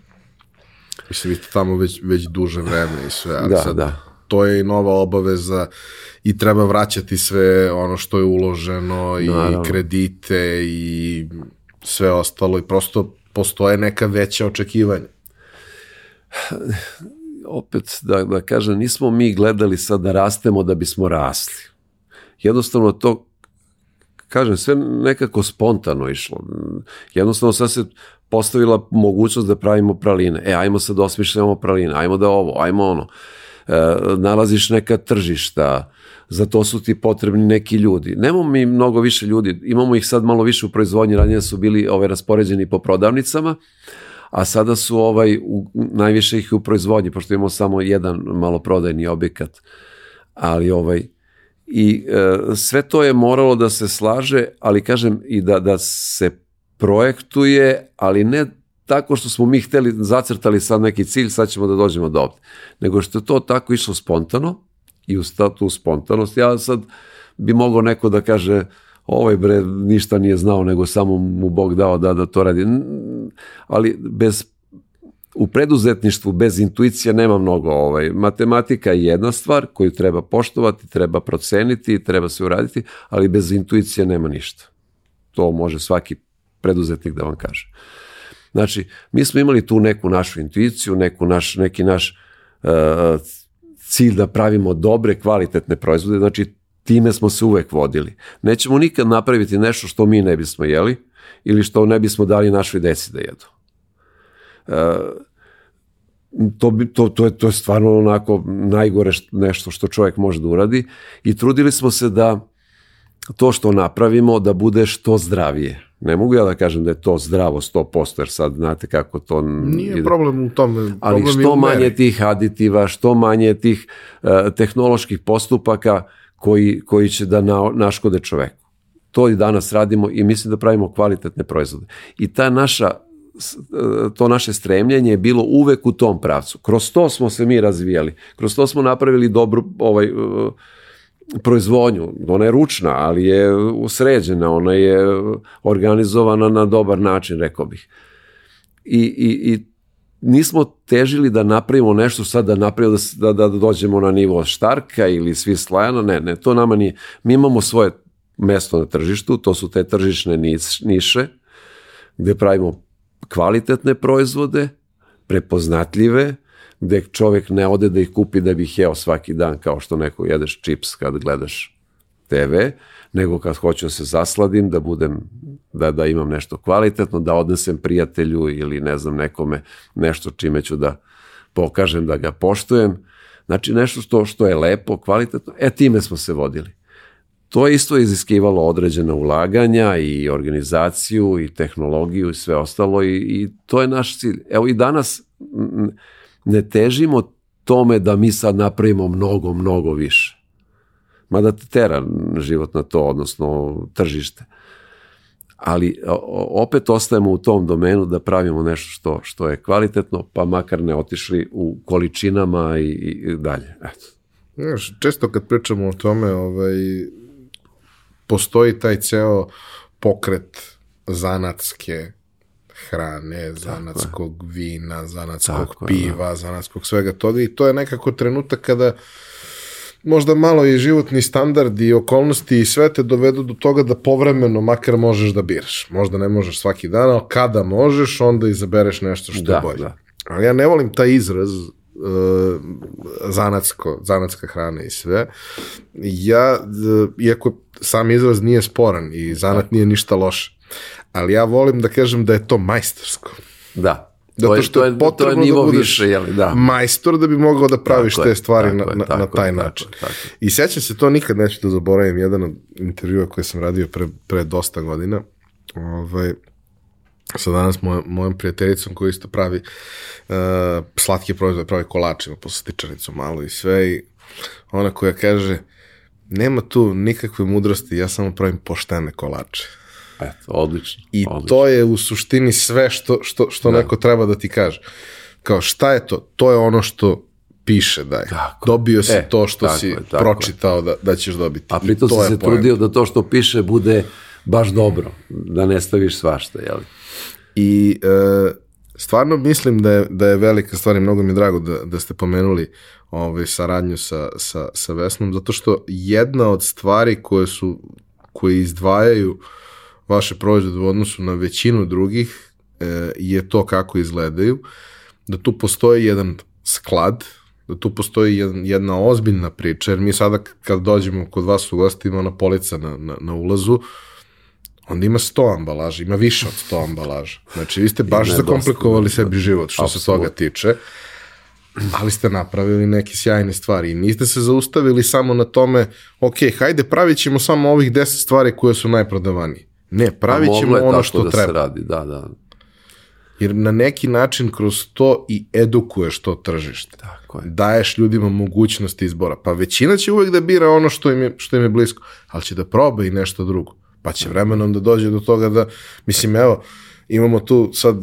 Mislim, vi ste tamo već, već duže vreme i sve, ali Da, sad da. to je i nova obaveza i treba vraćati sve ono što je uloženo i Naravno. kredite i sve ostalo i prosto postoje neka veća očekivanja. opet da, da kažem, nismo mi gledali sad da rastemo da bismo rasli. Jednostavno to, kažem, sve nekako spontano išlo. Jednostavno sad se postavila mogućnost da pravimo praline. E, ajmo sad da osmišljamo praline, ajmo da ovo, ajmo ono. E, nalaziš neka tržišta, za to su ti potrebni neki ljudi. Nemamo mi mnogo više ljudi, imamo ih sad malo više u proizvodnji, ranije su bili ove raspoređeni po prodavnicama, a sada su ovaj u, najviše ih u proizvodnji, pošto imamo samo jedan maloprodajni objekat. Ali ovaj i e, sve to je moralo da se slaže, ali kažem i da da se projektuje, ali ne tako što smo mi hteli, zacrtali sad neki cilj, sad ćemo da dođemo do ovde. Nego što je to tako išlo spontano i uz ta- tu spontanost, ja sad bi mogao neko da kaže ovaj bre ništa nije znao, nego samo mu Bog dao da, da to radi. Ali bez u preduzetništvu bez intuicije nema mnogo. Ovaj. Matematika je jedna stvar koju treba poštovati, treba proceniti, treba se uraditi, ali bez intuicije nema ništa. To može svaki preduzetnik da vam kaže. Znači, mi smo imali tu neku našu intuiciju, neku naš, neki naš uh, cilj da pravimo dobre, kvalitetne proizvode, znači time smo se uvek vodili. Nećemo nikad napraviti nešto što mi ne bismo jeli ili što ne bismo dali našoj deci da jedu. To, bi, to, to, je, to je stvarno onako najgore št, nešto što čovjek može da uradi i trudili smo se da to što napravimo da bude što zdravije. Ne mogu ja da kažem da je to zdravo 100%, jer sad znate kako to... Nije ide. problem u tome. Ali problem je što manje tih aditiva, što manje tih uh, tehnoloških postupaka koji, koji će da na, naškode čoveku. To i danas radimo i mislim da pravimo kvalitetne proizvode. I ta naša to naše stremljenje je bilo uvek u tom pravcu. Kroz to smo se mi razvijali. Kroz to smo napravili dobru ovaj e, proizvodnju. Ona je ručna, ali je sređena, ona je organizovana na dobar način, rekao bih. I, i, i nismo težili da napravimo nešto sad da napravimo da, da, da dođemo na nivo Štarka ili svi slajana, ne, ne, to nama nije. Mi imamo svoje mesto na tržištu, to su te tržišne niš- niše, gde pravimo kvalitetne proizvode, prepoznatljive, gde čovjek ne ode da ih kupi da bi ih jeo svaki dan kao što neko jedeš čips kad gledaš TV, nego kad hoću da se zasladim, da budem, da, da imam nešto kvalitetno, da odnesem prijatelju ili ne znam nekome nešto čime ću da pokažem da ga poštujem. Znači nešto što, što je lepo, kvalitetno, e time smo se vodili. To je isto iziskivalo određena ulaganja i organizaciju i tehnologiju i sve ostalo i, i to je naš cilj. Evo i danas ne težimo tome da mi sad napravimo mnogo, mnogo više. Mada te tera život na to, odnosno tržište. Ali opet ostajemo u tom domenu da pravimo nešto što, što je kvalitetno, pa makar ne otišli u količinama i, i dalje. Eto. Znaš, često kad pričamo o tome, ovaj, postoji taj ceo pokret zanatske hrane, zanatskog vina, zanatskog Tako je, piva, zanatskog svega toga i to je nekako trenutak kada možda malo i životni standard i okolnosti i sve te dovedu do toga da povremeno makar možeš da biraš. Možda ne možeš svaki dan, ali kada možeš, onda izabereš nešto što Da, je bolje. da. Ali ja ne volim taj izraz uh, zanatsko, zanatska hrana i sve. Ja, uh, iako sam izraz nije sporan i zanat nije ništa loše, ali ja volim da kažem da je to majstorsko. Da. Zato to je, što to je je, to je potrebno nivo da budeš više, jeli, da. majstor da bi mogao da praviš Tako te je, stvari na, tako je, na, na tako taj je, tako način. je, tako je. I sećam se to nikad neću da zaboravim, jedan od intervjua koje sam radio pre, pre dosta godina, ovaj, sa danas moj, mojom prijateljicom koja isto pravi uh, slatke proizvode, pravi kolačima, po stičarnicu malo i sve i ona koja kaže nema tu nikakve mudrosti, ja samo pravim poštene kolače. Eto, odlično. I odlično. to je u suštini sve što, što, što neko treba da ti kaže. Kao šta je to? To je ono što piše da je. Tako. Dobio si E, to što tako si je, tako pročitao da, da ćeš dobiti. A pritom to si je se poenta. trudio da to što piše bude baš dobro, da ne staviš svašta, jel? I e, stvarno mislim da je, da je velika stvar i mnogo mi je drago da, da ste pomenuli ovaj, saradnju sa, sa, sa Vesnom, zato što jedna od stvari koje su koje izdvajaju vaše proizvode u odnosu na većinu drugih e, je to kako izgledaju, da tu postoji jedan sklad, da tu postoji jedan, jedna ozbiljna priča, jer mi sada kad dođemo kod vas u gosti ima ona polica na, na, na ulazu, onda ima 100 ambalaža, ima više od 100 ambalaža. Znači, vi ste baš zakomplikovali dosta, sebi život što se Apsolutno. toga tiče, ali ste napravili neke sjajne stvari i niste se zaustavili samo na tome, ok, hajde, pravit ćemo samo ovih 10 stvari koje su najprodavanije. Ne, pravit ćemo ono što da se treba. radi, da, da. Jer na neki način kroz to i edukuješ to tržište. Tako je. Daješ ljudima mogućnost izbora. Pa većina će uvek da bira ono što im je, što im je blisko, ali će da proba i nešto drugo. Pa će vremenom da dođe do toga da, mislim, evo, imamo tu sad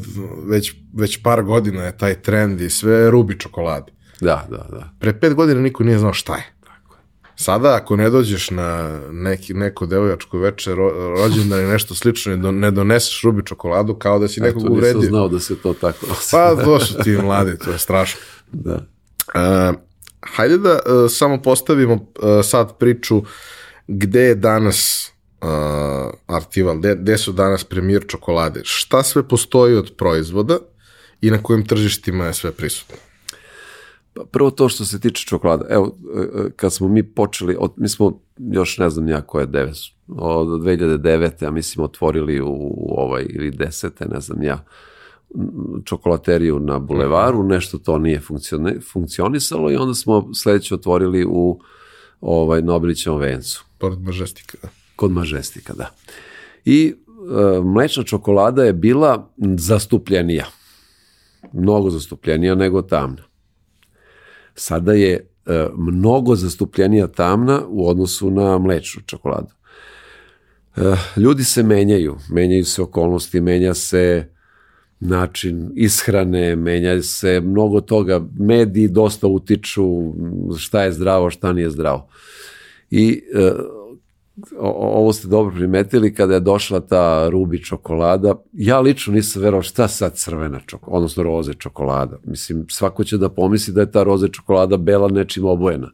već, već par godina je taj trend i sve rubi čokolade. Da, da, da. Pre pet godina niko nije znao šta je. Sada ako ne dođeš na neki, neko devojačko veče, ro, rođendan ili nešto slično i do, ne doneseš rubi čokoladu kao da si nekog To nisam uvredio. znao da se to tako... Pa su ti mladi, to je strašno. da. Uh, hajde da uh, samo postavimo uh, sad priču gde je danas uh, Artival, gde, gde su danas premijer čokolade, šta sve postoji od proizvoda i na kojim tržištima je sve prisutno. Pa prvo to što se tiče čokolada. Evo, e, e, kad smo mi počeli, od, mi smo još ne znam ja koje devet, od 2009. ja mislim otvorili u, u ovaj, ili desete, ne znam ja, čokolateriju na bulevaru, nešto to nije funkcioni, funkcionisalo i onda smo sledeće otvorili u ovaj, Nobilićevom vencu. Pored Mažestika. Kod Mažestika, da. I e, mlečna čokolada je bila zastupljenija. Mnogo zastupljenija nego tamna. Sada je e, mnogo zastupljenija tamna u odnosu na mlečnu čokoladu. E, ljudi se menjaju, menjaju se okolnosti, menja se način ishrane, menja se mnogo toga, mediji dosta utiču šta je zdravo, šta nije zdravo. I e, ovo ste dobro primetili, kada je došla ta rubi čokolada, ja lično nisam verovao šta sad crvena čokolada, odnosno roze čokolada. Mislim, svako će da pomisli da je ta roze čokolada bela nečim obojena.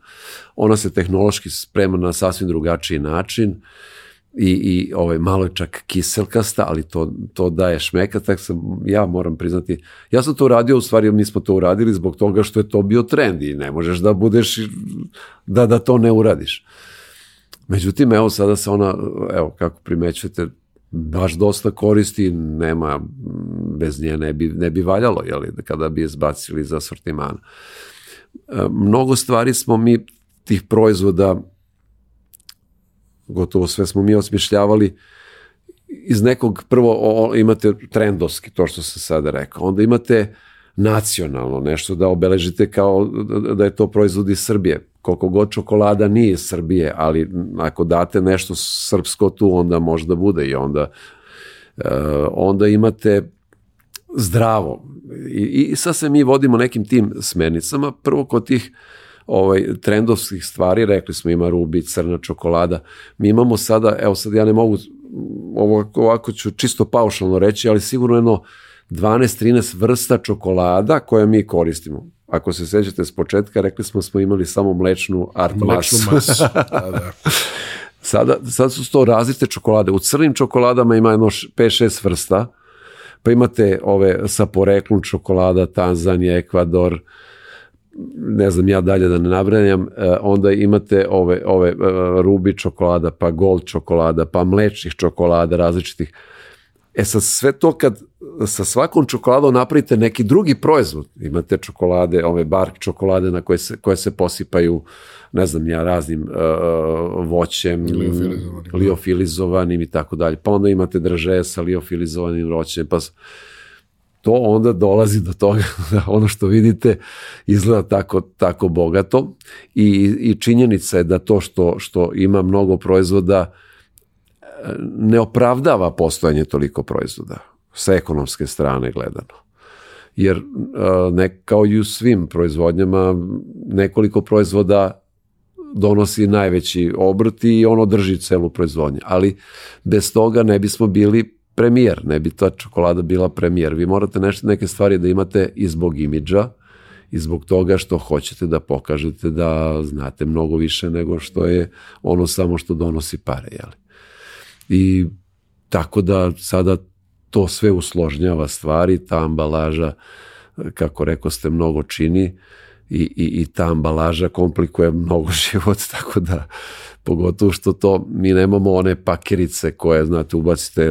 Ona se tehnološki sprema na sasvim drugačiji način i, i ovaj, malo je čak kiselkasta, ali to, to daje šmeka, tako sam, ja moram priznati, ja sam to uradio, u stvari mi smo to uradili zbog toga što je to bio trend i ne možeš da budeš, da, da to ne uradiš. Međutim, evo sada se ona, evo kako primećujete, baš dosta koristi, nema, bez nje ne bi, ne bi valjalo, jeli, kada bi je zbacili za sortiman. E, Mnogo stvari smo mi tih proizvoda, gotovo sve smo mi osmišljavali, iz nekog, prvo o, imate trendovski, to što sam sada rekao, onda imate nacionalno nešto da obeležite kao da- da je to proizvod iz Srbije. Koliko god čokolada nije Srbije, ali ako date nešto srpsko tu, onda može da bude i onda e, onda imate zdravo. I, I sad se mi vodimo nekim tim smernicama. Prvo kod tih ovaj, trendovskih stvari, rekli smo ima rubi, crna čokolada. Mi imamo sada, evo sad ja ne mogu, ovo, ovako ću čisto paušalno reći, ali sigurno jedno 12-13 vrsta čokolada koje mi koristimo. Ako se sećate s početka, rekli smo smo imali samo mlečnu art Mlečnu masu. masu. Da, da. Sada, sad su to različite čokolade. U crnim čokoladama ima jedno 5-6 vrsta, pa imate ove sa poreklom čokolada, Tanzanija, Ekvador, ne znam ja dalje da ne nabrajam, e, onda imate ove, ove e, rubi čokolada, pa gold čokolada, pa mlečnih čokolada različitih. E sad sve to kad sa svakom čokoladom napravite neki drugi proizvod, imate čokolade, ove bark čokolade na koje se, koje se posipaju, ne znam ja, raznim uh, voćem, Liofilizovanim, da. liofilizovanim i tako dalje. Pa onda imate draže sa liofilizovanim voćem, pa to onda dolazi do toga da ono što vidite izgleda tako, tako bogato i, i činjenica je da to što, što ima mnogo proizvoda ne opravdava postojanje toliko proizvoda sa ekonomske strane gledano. Jer ne, kao i u svim proizvodnjama nekoliko proizvoda donosi najveći obrt i ono drži celu proizvodnju. Ali bez toga ne bismo bili premijer, ne bi ta čokolada bila premijer. Vi morate nešto, neke stvari da imate i zbog imidža, i zbog toga što hoćete da pokažete da znate mnogo više nego što je ono samo što donosi pare. Jeli? I tako da sada to sve usložnjava stvari, ta ambalaža, kako reko ste, mnogo čini i, i, i ta ambalaža komplikuje mnogo život, tako da pogotovo što to mi nemamo one pakerice koje znate ubacite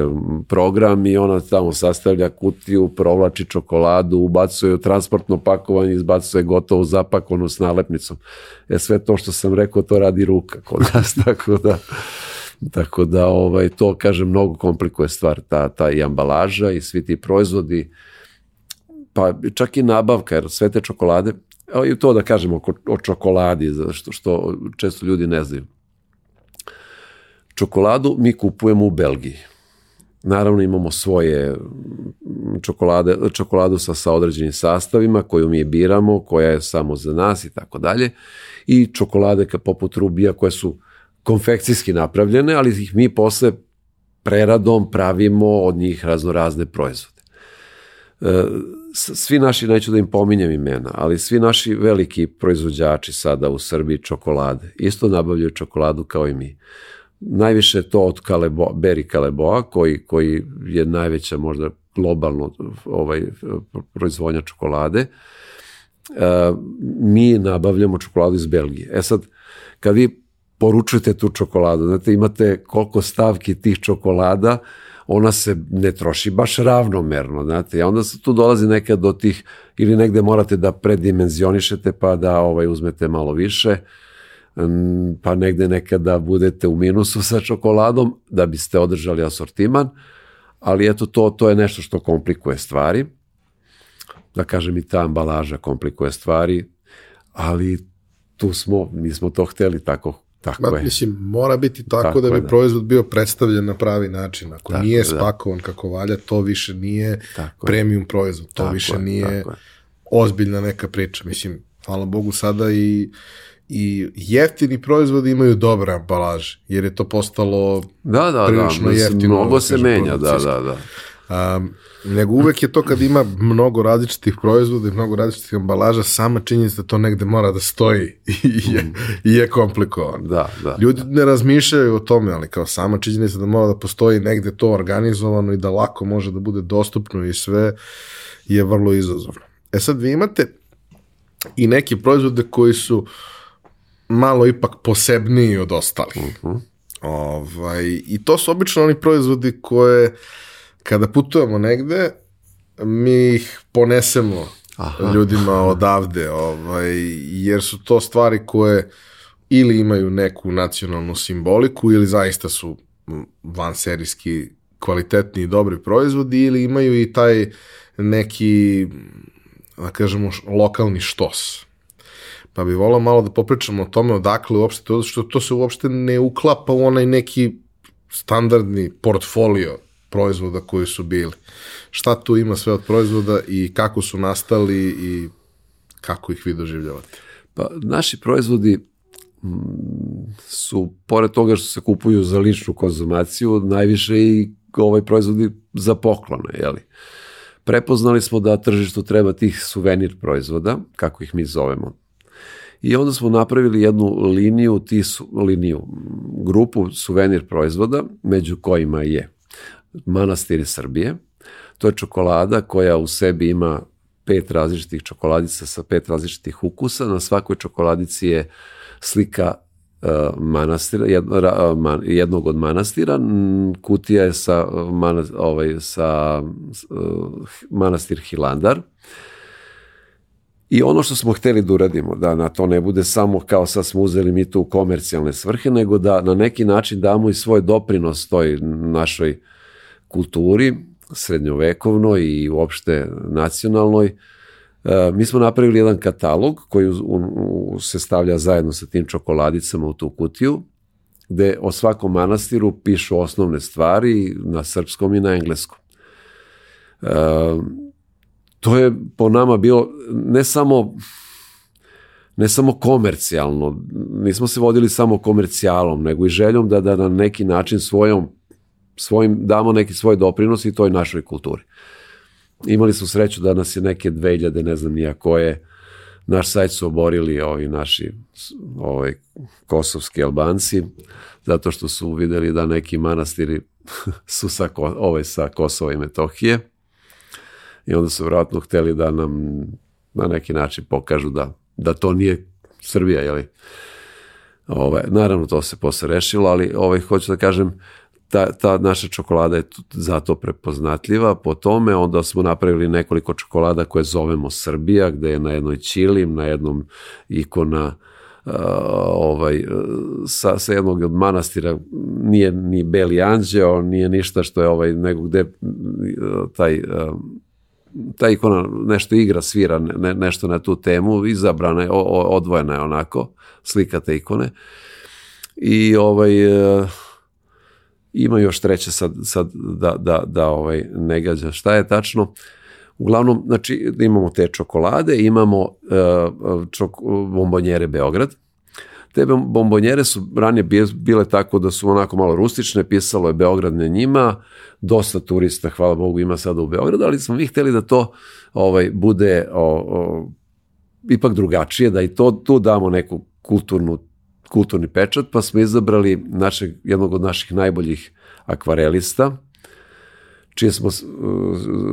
program i ona tamo sastavlja kutiju, provlači čokoladu, ubacuje u transportno pakovanje, izbacuje gotovo zapakovanu s nalepnicom. E sve to što sam rekao to radi ruka kod nas, tako da tako da ovaj to kaže mnogo komplikuje stvar ta ta i ambalaža i svi ti proizvodi pa čak i nabavka jer sve te čokolade i to da kažemo o, čokoladi što, što često ljudi ne znaju Čokoladu mi kupujemo u Belgiji. Naravno imamo svoje čokolade, čokoladu sa, sa određenim sastavima koju mi biramo, koja je samo za nas i tako dalje. I čokolade poput Rubija koje su konfekcijski napravljene, ali ih mi posle preradom pravimo od njih raznorazne proizvode. E, svi naši, neću da im pominjem imena, ali svi naši veliki proizvođači sada u Srbiji čokolade isto nabavljaju čokoladu kao i mi najviše to od Kalebo, Berry Kaleboa, koji, koji je najveća možda globalno ovaj, proizvodnja čokolade. E, mi nabavljamo čokoladu iz Belgije. E sad, kad vi poručujete tu čokoladu, znate, imate koliko stavki tih čokolada, ona se ne troši baš ravnomerno, znate, i onda se tu dolazi nekad do tih, ili negde morate da predimenzionišete pa da ovaj uzmete malo više, pa negde nekada budete u minusu sa čokoladom da biste održali asortiman, ali eto to, to je nešto što komplikuje stvari. Da kažem i ta ambalaža komplikuje stvari, ali tu smo, mi smo to hteli tako Tako Ma, je. Mislim, mora biti tako, tako da bi da. proizvod bio predstavljen na pravi način. Ako tako nije je, da. spakovan da. kako valja, to više nije tako premium proizvod, to tako više je, nije ozbiljna neka priča. Mislim, hvala Bogu sada i i jeftini proizvodi imaju dobre ambalaže, jer je to postalo da, da, da prilično da, jeftino. Mnogo se menja, da, da, da. Um, nego uvek je to kad ima mnogo različitih proizvoda i mnogo različitih ambalaža, sama činjenica da to negde mora da stoji i je, i je komplikovan. Da, da. Ljudi da. ne razmišljaju o tome, ali kao sama činjenica da mora da postoji negde to organizovano i da lako može da bude dostupno i sve je vrlo izazovno. E sad vi imate i neki proizvode koji su uh, malo ipak posebniji od ostalih. Uh mhm. -huh. ovaj, I to su obično oni proizvodi koje kada putujemo negde, mi ih ponesemo Aha. ljudima odavde, ovaj, jer su to stvari koje ili imaju neku nacionalnu simboliku ili zaista su vanserijski kvalitetni i dobri proizvodi ili imaju i taj neki da kažemo lokalni štos pa bi volao malo da popričamo o tome odakle uopšte to, što to se uopšte ne uklapa u onaj neki standardni portfolio proizvoda koji su bili. Šta tu ima sve od proizvoda i kako su nastali i kako ih vi doživljavate? Pa, naši proizvodi mm, su, pored toga što se kupuju za ličnu konzumaciju, najviše i ovaj proizvodi za poklone, jeli? Prepoznali smo da tržištu treba tih suvenir proizvoda, kako ih mi zovemo. I onda smo napravili jednu liniju, tisu, liniju, grupu suvenir proizvoda, među kojima je Manastiri Srbije. To je čokolada koja u sebi ima pet različitih čokoladica sa pet različitih ukusa. Na svakoj čokoladici je slika uh, manastira, jedno, uh, man, jednog od manastira. Kutija je sa, uh, ovaj, sa uh, manastir Hilandar. I ono što smo hteli da uradimo, da na to ne bude samo kao sad smo uzeli mi to u komercijalne svrhe, nego da na neki način damo i svoj doprinos toj našoj kulturi, srednjovekovnoj i uopšte nacionalnoj. E, mi smo napravili jedan katalog koji se stavlja zajedno sa tim čokoladicama u tu kutiju gde o svakom manastiru pišu osnovne stvari na srpskom i na engleskom. E, to je po nama bilo ne samo ne samo komercijalno, nismo se vodili samo komercijalom, nego i željom da, da na neki način svojom, svojim, damo neki svoj doprinos i toj našoj kulturi. Imali smo sreću da nas je neke 2000, ne znam nija koje, naš sajt su oborili ovi naši ovaj, kosovski albanci, zato što su videli da neki manastiri su sa, ovaj, sa Kosova i Metohije i onda su vratno hteli da nam na neki način pokažu da, da to nije Srbija, jeli? Ovaj, naravno to se posle rešilo, ali ovaj, hoću da kažem, ta, ta naša čokolada je zato prepoznatljiva po tome, onda smo napravili nekoliko čokolada koje zovemo Srbija, gde je na jednoj čilim, na jednom ikona uh, ovaj, sa, sa jednog od manastira nije ni Beli Anđeo, nije ništa što je ovaj, nego gde taj uh, ta ikona nešto igra, svira ne, nešto na tu temu, izabrana je, odvojena je onako, slika te ikone. I ovaj, ima još treće sad, sad da, da, da ovaj, ne gađa šta je tačno. Uglavnom, znači, imamo te čokolade, imamo uh, čok, bombonjere Beograd. Te bombonjere su ranije bile tako da su onako malo rustične, pisalo je Beograd na njima, dosta turista, hvala Bogu, ima sada u Beogradu, ali smo mi hteli da to ovaj, bude o, o, ipak drugačije, da i to tu damo neku kulturnu kulturni pečat, pa smo izabrali našeg, jednog od naših najboljih akvarelista, čije smo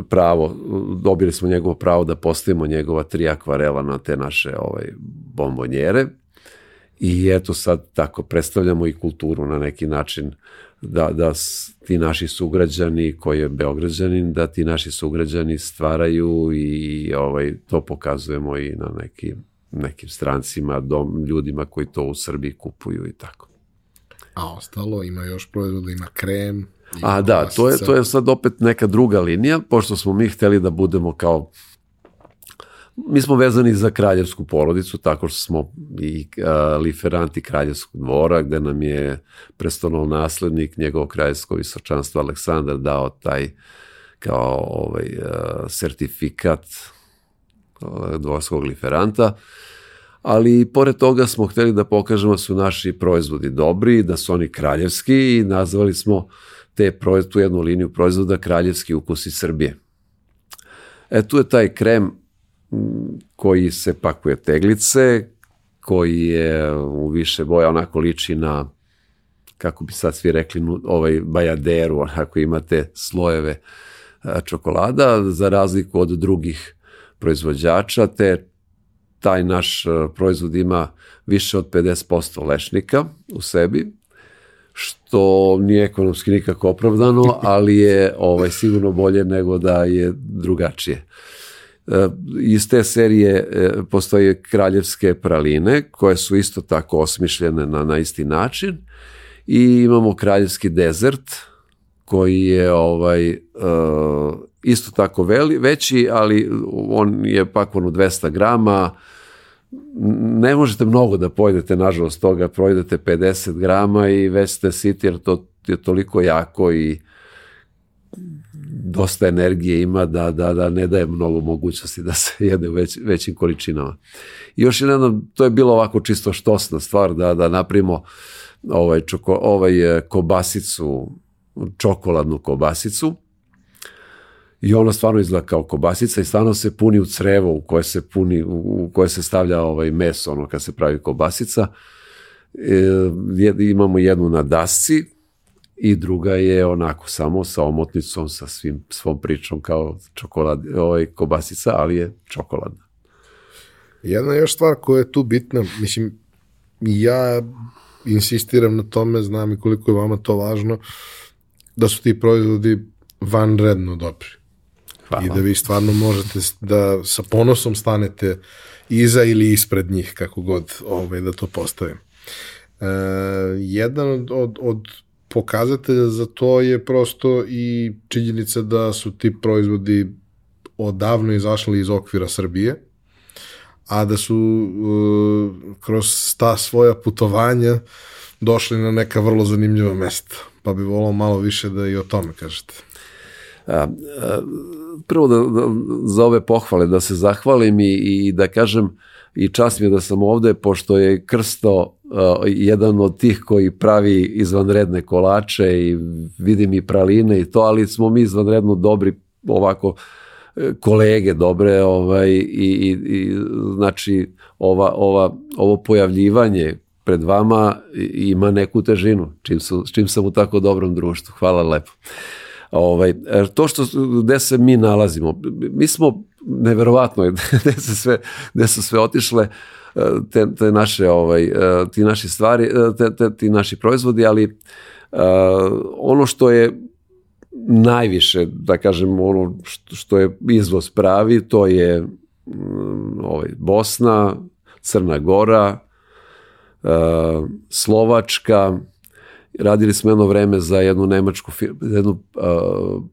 pravo, dobili smo njegovo pravo da postavimo njegova tri akvarela na te naše ovaj, bombonjere i eto sad tako predstavljamo i kulturu na neki način da, da ti naši sugrađani koji je Beograđanin, da ti naši sugrađani stvaraju i ovaj, to pokazujemo i na neki nekim strancima, dom, ljudima koji to u Srbiji kupuju i tako. A ostalo ima još proizvoda, ima krem. Ima A da, to je, to je sad opet neka druga linija, pošto smo mi hteli da budemo kao mi smo vezani za kraljevsku porodicu, tako što smo i uh, liferanti kraljevskog dvora, gde nam je prestolno naslednik njegov kraljevsko visočanstvo Aleksandar dao taj kao ovaj, uh, sertifikat dvorskog liferanta, ali pored toga smo hteli da pokažemo da su naši proizvodi dobri, da su oni kraljevski i nazvali smo te proizvod, tu jednu liniju proizvoda kraljevski ukusi Srbije. E tu je taj krem koji se pakuje teglice, koji je u više boja onako liči na kako bi sad svi rekli ovaj bajaderu, onako imate slojeve čokolada za razliku od drugih proizvođača, te taj naš e, proizvod ima više od 50% lešnika u sebi, što nije ekonomski nikako opravdano, ali je ovaj sigurno bolje nego da je drugačije. E, iz te serije e, postoje kraljevske praline koje su isto tako osmišljene na, na isti način i imamo kraljevski dezert koji je ovaj isto tako veli, veći, ali on je pak ono 200 grama, ne možete mnogo da pojedete, nažalost toga, projedete 50 grama i već ste siti jer to je toliko jako i dosta energije ima da, da, da ne daje mnogo mogućnosti da se jede u već, većim količinama. I još jedan, to je bilo ovako čisto štosna stvar da, da napravimo ovaj, čoko, ovaj eh, kobasicu, čokoladnu kobasicu, i ona stvarno izgleda kao kobasica i stvarno se puni u crevo u koje se puni, u koje se stavlja ovaj meso, ono kad se pravi kobasica. E, imamo jednu na dasci i druga je onako samo sa omotnicom, sa svim, svom pričom kao čokolad, ovaj, kobasica, ali je čokoladna. Jedna još stvar koja je tu bitna, mislim, ja insistiram na tome, znam i koliko je vama to važno, da su ti proizvodi vanredno dobri. Hvala. i da vi stvarno možete da sa ponosom stanete iza ili ispred njih, kako god ovaj, da to postavim. E, jedan od, od, od pokazatelja za to je prosto i činjenica da su ti proizvodi odavno izašli iz okvira Srbije, a da su uh, kroz ta svoja putovanja došli na neka vrlo zanimljiva mesta. Pa bi volao malo više da i o tome kažete. A, a, prvo da, da, za ove pohvale da se zahvalim i, i da kažem i čast mi je da sam ovde pošto je Krsto uh, jedan od tih koji pravi izvanredne kolače i vidim i praline i to, ali smo mi izvanredno dobri ovako kolege dobre ovaj, i, i, i znači ova, ova, ovo pojavljivanje pred vama ima neku težinu, čim, su, čim sam u tako dobrom društvu. Hvala lepo. Ovaj, to što, gde se mi nalazimo, mi smo neverovatno gde, se sve, gde su sve otišle te, te naše, ovaj, ti naši stvari, te, te, ti naši proizvodi, ali ono što je najviše, da kažem, ono što je izvoz pravi, to je mm, ovaj, Bosna, Crna Gora, Slovačka, radili smo jedno vreme za jednu nemačku jednu uh,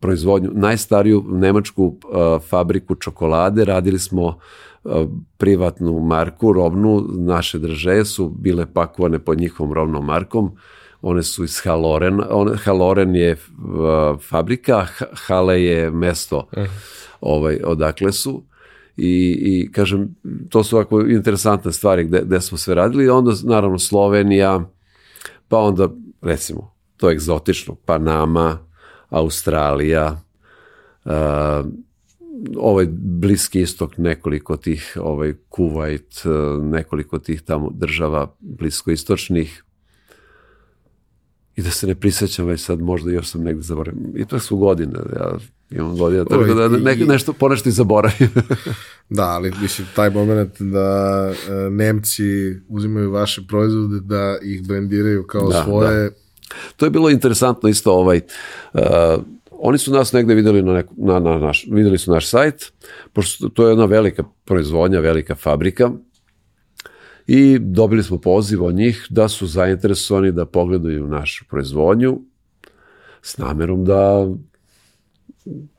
proizvodnju, najstariju nemačku uh, fabriku čokolade, radili smo privatnu marku, robnu, naše držaje su bile pakovane pod njihovom robnom markom, one su iz Haloren, on, Haloren je uh, fabrika, Hale je mesto uh ovaj, odakle su. I, i kažem, to su ovako interesantne stvari gde, gde smo sve radili, onda naravno Slovenija, pa onda recimo, to je egzotično, Panama, Australija, uh, ovaj bliski istok, nekoliko tih, ovaj Kuwait, uh, nekoliko tih tamo država bliskoistočnih, i da se ne prisećam već sad, možda još sam negde zaboravim. I to su godine, ja imam godina, tako da ne, nešto, ponešto i zaboravim. da, ali mislim, taj moment da e, Nemci uzimaju vaše proizvode, da ih brendiraju kao da, svoje. Da. To je bilo interesantno isto, ovaj, uh, oni su nas negde videli na, neku, na, na naš, videli su naš sajt, pošto to je jedna velika proizvodnja, velika fabrika, i dobili smo poziv od njih da su zainteresovani da pogledaju našu proizvodnju s namerom da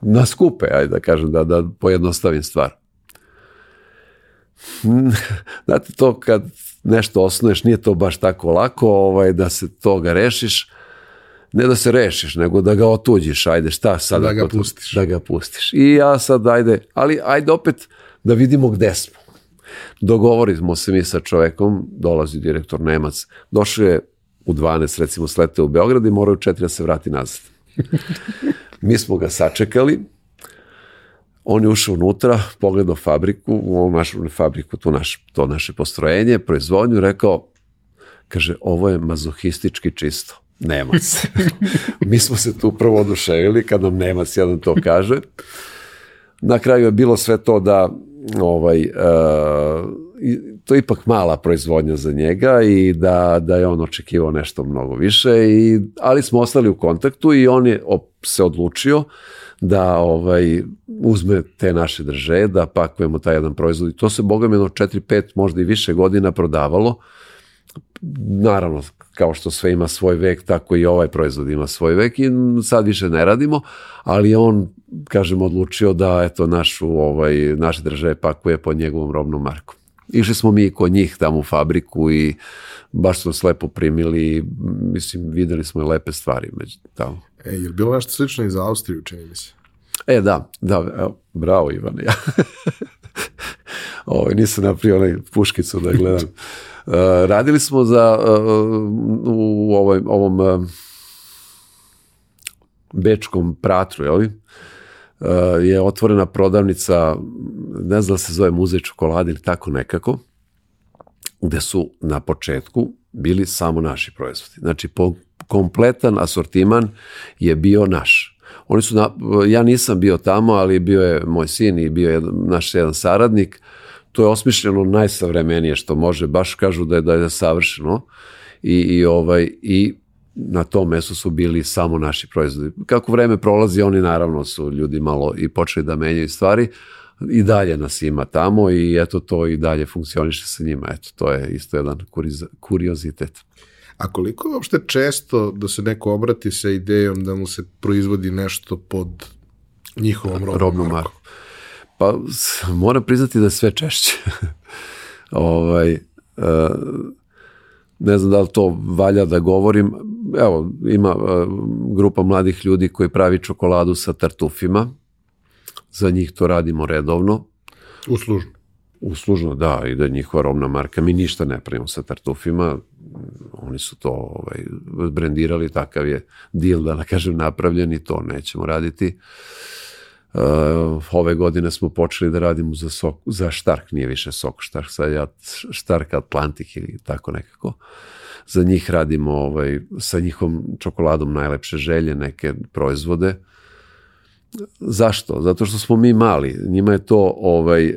nas kupe, ajde da kažem, da, da pojednostavim stvar. Znate, to kad nešto osnuješ, nije to baš tako lako ovaj, da se toga rešiš, ne da se rešiš, nego da ga otuđiš, ajde, šta sad? Da ga pustiš. Da ga pustiš. I ja sad, ajde, ali ajde opet da vidimo gde smo. Dogovorimo se mi sa čovekom, dolazi direktor Nemac, došao je u 12, recimo sleteo u Beograd i morao u 4 da se vrati nazad. mi smo ga sačekali, on je ušao unutra, pogledao fabriku, u ovom našu fabriku, tu naš, to naše postrojenje, proizvodnju, rekao, kaže, ovo je mazohistički čisto. Nemac. mi smo se tu prvo oduševili kad nam Nemac jedan to kaže. Na kraju je bilo sve to da ovaj, uh, to je ipak mala proizvodnja za njega i da, da je on očekivao nešto mnogo više, i, ali smo ostali u kontaktu i on je se odlučio da ovaj uzme te naše drže, da pakujemo taj jedan proizvod i to se boga mi 4-5 možda i više godina prodavalo. Naravno, kao što sve ima svoj vek, tako i ovaj proizvod ima svoj vek i sad više ne radimo, ali on, kažem, odlučio da eto našu, ovaj, naše države pakuje pod njegovom robnom markom. Išli smo mi kod njih tamo u fabriku i baš smo slepo primili, mislim, videli smo i lepe stvari među tamo. E, je li bilo nešto slično i za Austriju, čini mi se? E, da, da, evo, bravo Ivan, ja. Ovo, ovaj, nisam napravio onaj puškicu da gledam. Uh, radili smo za uh, u ovoj, ovom uh, bečkom pratru, jel? Uh, je otvorena prodavnica, ne znam da se zove muzej čokolade ili tako nekako, gde su na početku bili samo naši proizvodi. Znači, po, kompletan asortiman je bio naš. Oni su na, ja nisam bio tamo, ali bio je moj sin i bio je naš jedan saradnik to je osmišljeno najsavremenije što može, baš kažu da je da je savršeno i, i ovaj i na tom mestu su bili samo naši proizvodi. Kako vreme prolazi, oni naravno su ljudi malo i počeli da menjaju stvari, i dalje nas ima tamo i eto to i dalje funkcioniše sa njima. Eto, to je isto jedan kuriozitet. A koliko je uopšte često da se neko obrati sa idejom da mu se proizvodi nešto pod njihovom robnom, robnom markom? Pa moram priznati da je sve češće. ovaj, uh, ne znam da li to valja da govorim, evo, ima e, grupa mladih ljudi koji pravi čokoladu sa tartufima, za njih to radimo redovno. Uslužno. Uslužno, da, i da je njihova robna marka. Mi ništa ne pravimo sa tartufima, oni su to ovaj, brendirali, takav je deal, da ne kažem, napravljen i to nećemo raditi. Uh, ove godine smo počeli da radimo za, sok, za Štark, nije više sok Štark, sad je Štark Atlantik ili tako nekako. Za njih radimo ovaj, sa njihom čokoladom najlepše želje, neke proizvode. Zašto? Zato što smo mi mali. Njima je to ovaj, uh,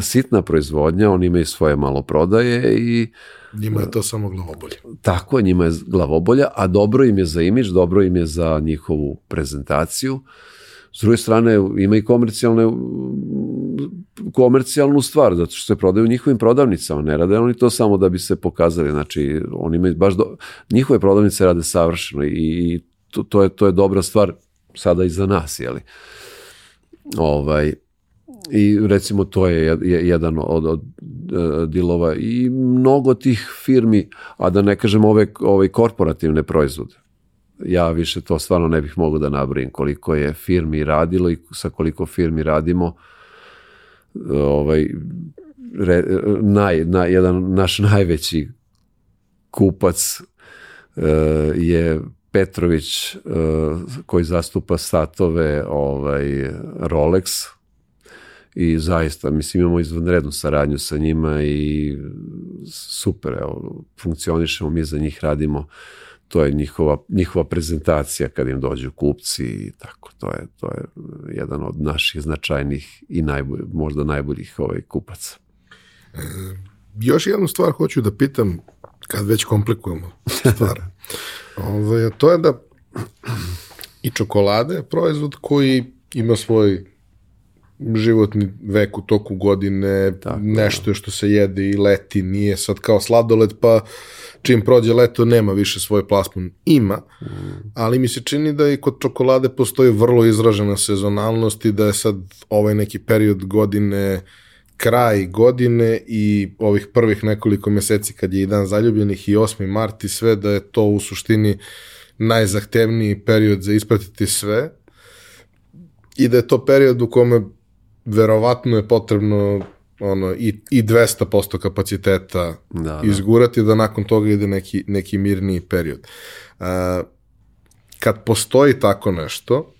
sitna proizvodnja, oni imaju svoje malo prodaje i Njima je to samo glavobolje. Tako, njima je glavobolja, a dobro im je za imidž, dobro im je za njihovu prezentaciju. S druge strane, ima i komercijalne, komercijalnu stvar, zato što se prodaju u njihovim prodavnicama, ne rade oni to samo da bi se pokazali, znači, oni imaju baš, do, njihove prodavnice rade savršeno i to, to, je, to je dobra stvar sada i za nas, jeli. Ovaj, I recimo to je jedan od, od e, dilova i mnogo tih firmi, a da ne kažem ove, ove korporativne proizvode. Ja više to stvarno ne bih mogao da nabrojim koliko je firmi radilo i sa koliko firmi radimo. Ovaj, re, naj, na, jedan naš najveći kupac uh, je Petrović uh, koji zastupa satove ovaj, Rolex. I zaista, mislim, imamo izvanrednu saradnju sa njima i super, evo, funkcionišemo, mi za njih radimo, to je njihova, njihova prezentacija kad im dođu kupci i tako, to je, to je jedan od naših značajnih i najbolj, možda najboljih ovaj, kupaca. E, još jednu stvar hoću da pitam, kad već komplikujemo stvar, ovaj, to je da i čokolade je proizvod koji ima svoj životni vek u toku godine, Tako, nešto je što se jede i leti, nije sad kao sladoled, pa čim prođe leto nema više svoj plasman. Ima, mm. ali mi se čini da i kod čokolade postoji vrlo izražena sezonalnost i da je sad ovaj neki period godine kraj godine i ovih prvih nekoliko meseci kad je i dan zaljubljenih i 8. mart i sve, da je to u suštini najzahtevniji period za ispratiti sve i da je to period u kome verovatno je potrebno ono, i, i 200% kapaciteta da, da. izgurati da nakon toga ide neki, neki mirniji period. Uh, kad postoji tako nešto,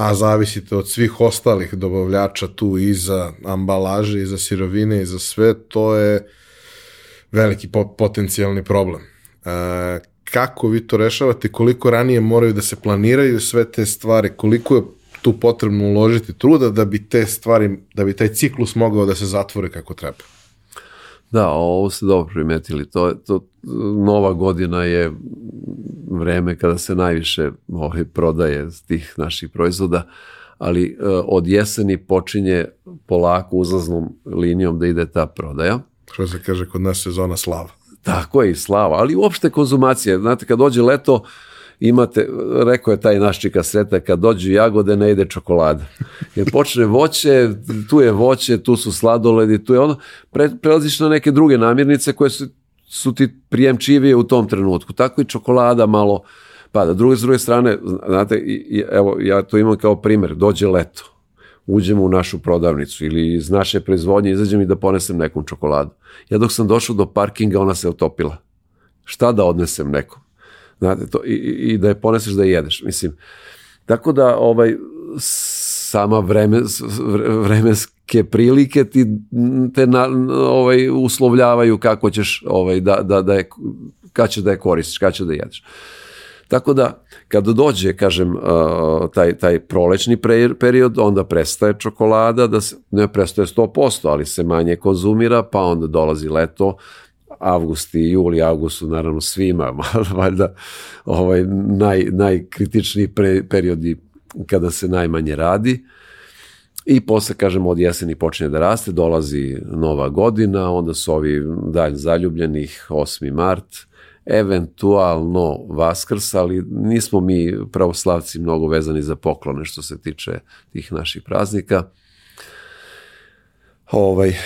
a zavisite od svih ostalih dobavljača tu i za ambalaže, i za sirovine, i za sve, to je veliki potencijalni problem. Uh, kako vi to rešavate, koliko ranije moraju da se planiraju sve te stvari, koliko je tu potrebno uložiti truda da bi te stvari, da bi taj ciklus mogao da se zatvori kako treba. Da, ovo ste dobro primetili. To, to, nova godina je vreme kada se najviše ovaj, prodaje tih naših proizvoda, ali e, od jeseni počinje polako uzlaznom linijom da ide ta prodaja. Što se kaže kod nas sezona slava. Tako je i slava, ali uopšte konzumacija. Znate, kad dođe leto, imate, rekao je taj naš čika sreta, kad dođu jagode ne ide čokolada. Jer počne voće, tu je voće, tu su sladoledi, tu je ono, pre, prelaziš na neke druge namirnice koje su, su ti prijemčivije u tom trenutku. Tako i čokolada malo pada. Druge, s druge strane, znate, i, evo, ja to imam kao primer, dođe leto, uđemo u našu prodavnicu ili iz naše proizvodnje izađem i da ponesem nekom čokoladu. Ja dok sam došao do parkinga, ona se otopila. Šta da odnesem nekom? Znate, to, i, i da je poneseš da je jedeš. Mislim, tako da ovaj, sama vreme, vremenske prilike ti te na, ovaj, uslovljavaju kako ćeš ovaj, da, da, da je, kad ćeš da je koristiš, kad ćeš da jedeš. Tako da, kad dođe, kažem, taj, taj prolećni period, onda prestaje čokolada, da se, ne prestaje 100%, ali se manje konzumira, pa onda dolazi leto, avgust i juli, august su naravno svima, valjda ovaj, naj, najkritičniji pre, periodi kada se najmanje radi. I posle, kažem, od jeseni počinje da raste, dolazi nova godina, onda su ovi dalj zaljubljenih, 8. mart, eventualno Vaskrs, ali nismo mi pravoslavci mnogo vezani za poklone što se tiče tih naših praznika. Ovaj,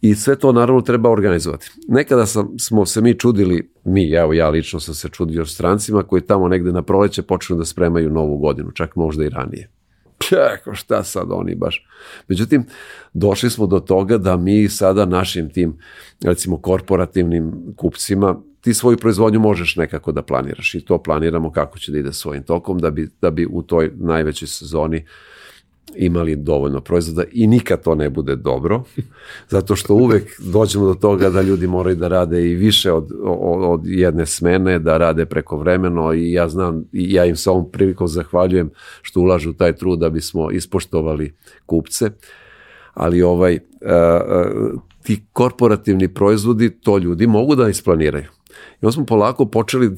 I sve to naravno treba organizovati. Nekada sam, smo se mi čudili, mi, evo ja lično sam se čudio strancima koji tamo negde na proleće počnu da spremaju novu godinu, čak možda i ranije. Čeko, šta sad oni baš. Međutim, došli smo do toga da mi sada našim tim, recimo, korporativnim kupcima, ti svoju proizvodnju možeš nekako da planiraš i to planiramo kako će da ide svojim tokom da bi, da bi u toj najvećoj sezoni imali dovoljno proizvoda i nikad to ne bude dobro, zato što uvek dođemo do toga da ljudi moraju da rade i više od, od, jedne smene, da rade preko vremeno i ja znam, i ja im sa ovom prilikom zahvaljujem što ulažu taj trud da bismo ispoštovali kupce, ali ovaj, ti korporativni proizvodi, to ljudi mogu da isplaniraju. I onda smo polako počeli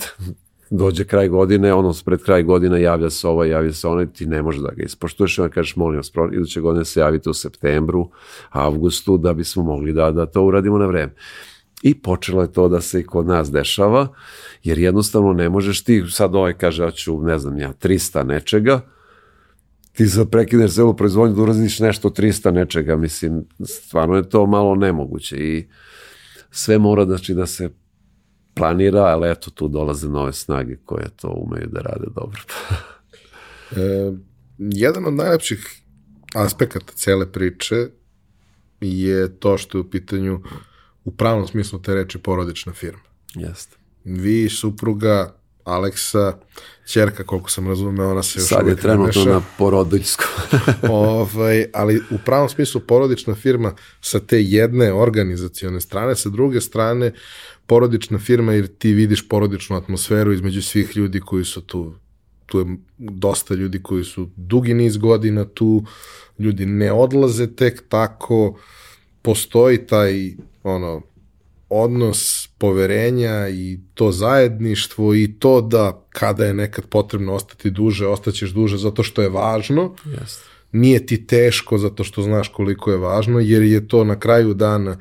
dođe kraj godine, ono pred kraj godine javlja se ovaj, javlja se onaj, ti ne možeš da ga ispoštuješ, onda kažeš, molim vas, iduće godine se javite u septembru, avgustu, da bismo mogli da, da to uradimo na vreme. I počelo je to da se i kod nas dešava, jer jednostavno ne možeš ti, sad ovaj kaže, ja ću, ne znam ja, 300 nečega, ti sad prekineš celu proizvodnju da uraziš nešto 300 nečega, mislim, stvarno je to malo nemoguće i sve mora da, da se planira, ali eto tu dolaze nove snage koje to umeju da rade dobro. e, jedan od najlepših aspekata cele priče je to što je u pitanju u pravom smislu te reči porodična firma. Jeste. Vi, supruga, Aleksa, čerka, koliko sam razumeo, ona se još Sad je trenutno na porodičskom. ovaj, ali u pravom smislu porodična firma sa te jedne organizacione strane, sa druge strane porodična firma jer ti vidiš porodičnu atmosferu između svih ljudi koji su tu. Tu je dosta ljudi koji su dugi niz godina tu, ljudi ne odlaze tek tako, postoji taj ono odnos poverenja i to zajedništvo i to da kada je nekad potrebno ostati duže, ostaćeš duže zato što je važno. Yes. Nije ti teško zato što znaš koliko je važno, jer je to na kraju dana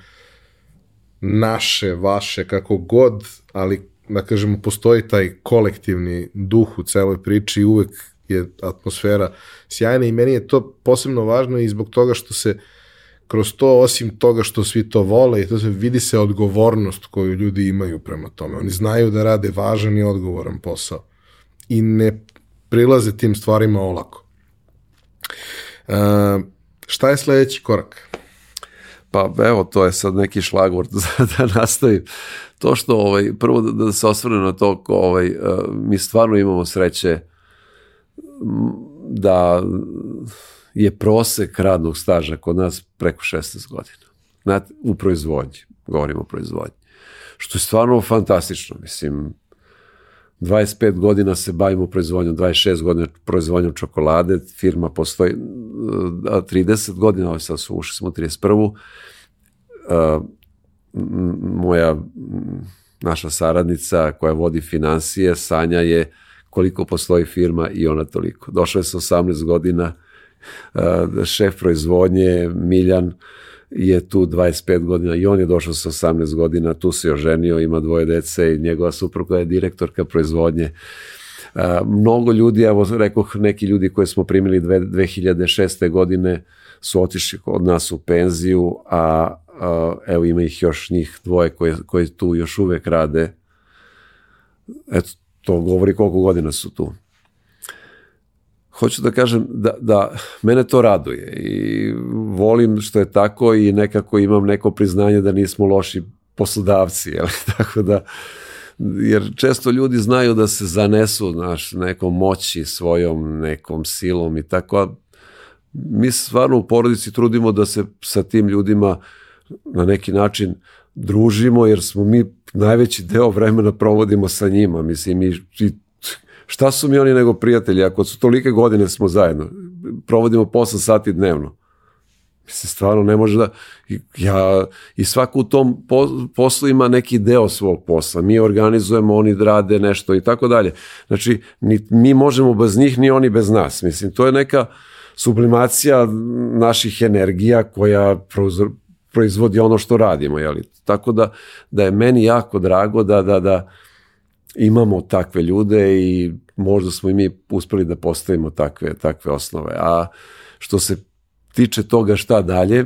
naše, vaše, kako god, ali da kažemo, postoji taj kolektivni duh u celoj priči i uvek je atmosfera sjajna i meni je to posebno važno i zbog toga što se kroz to, osim toga što svi to vole, i to se vidi se odgovornost koju ljudi imaju prema tome. Oni znaju da rade važan i odgovoran posao i ne prilaze tim stvarima olako. Uh, šta je sledeći korak? Pa evo, to je sad neki šlagvort da, nastavim. To što, ovaj, prvo da, da se osvrne na to, ko, ovaj, uh, mi stvarno imamo sreće da je prosek radnog staža kod nas preko 16 godina. Znate, u proizvodnji, govorimo o proizvodnji. Što je stvarno fantastično, mislim, 25 godina se bavimo proizvodnjom, 26 godina proizvodnjom čokolade, firma postoji 30 godina, ovo sad su ušli smo u 31. Uh, moja naša saradnica koja vodi financije, Sanja je koliko postoji firma i ona toliko. Došla je sa 18 godina, uh, šef proizvodnje Miljan je tu 25 godina i on je došao sa 18 godina, tu se oženio, ima dvoje dece i njegova supruga je direktorka proizvodnje. Uh, mnogo ljudi, evo rekoh neki ljudi koje smo primili dve, 2006. godine su otišli od nas u penziju, a, a evo ima ih još njih dvoje koje, koje tu još uvek rade. Eto, to govori koliko godina su tu hoću da kažem da, da mene to raduje i volim što je tako i nekako imam neko priznanje da nismo loši poslodavci, jel? tako da jer često ljudi znaju da se zanesu naš nekom moći svojom nekom silom i tako a mi stvarno u porodici trudimo da se sa tim ljudima na neki način družimo jer smo mi najveći deo vremena provodimo sa njima mislim i, i šta su mi oni nego prijatelji, ako su tolike godine smo zajedno, provodimo posla sati dnevno. Mislim, stvarno ne može da, ja, i svako u tom poslu ima neki deo svog posla. Mi organizujemo, oni rade nešto i tako dalje. Znači, ni, mi možemo bez njih, ni oni bez nas. Mislim, to je neka sublimacija naših energija koja proizvodi ono što radimo. Jeli? Tako da, da je meni jako drago da, da, da, imamo takve ljude i možda smo i mi uspeli da postavimo takve, takve osnove. A što se tiče toga šta dalje,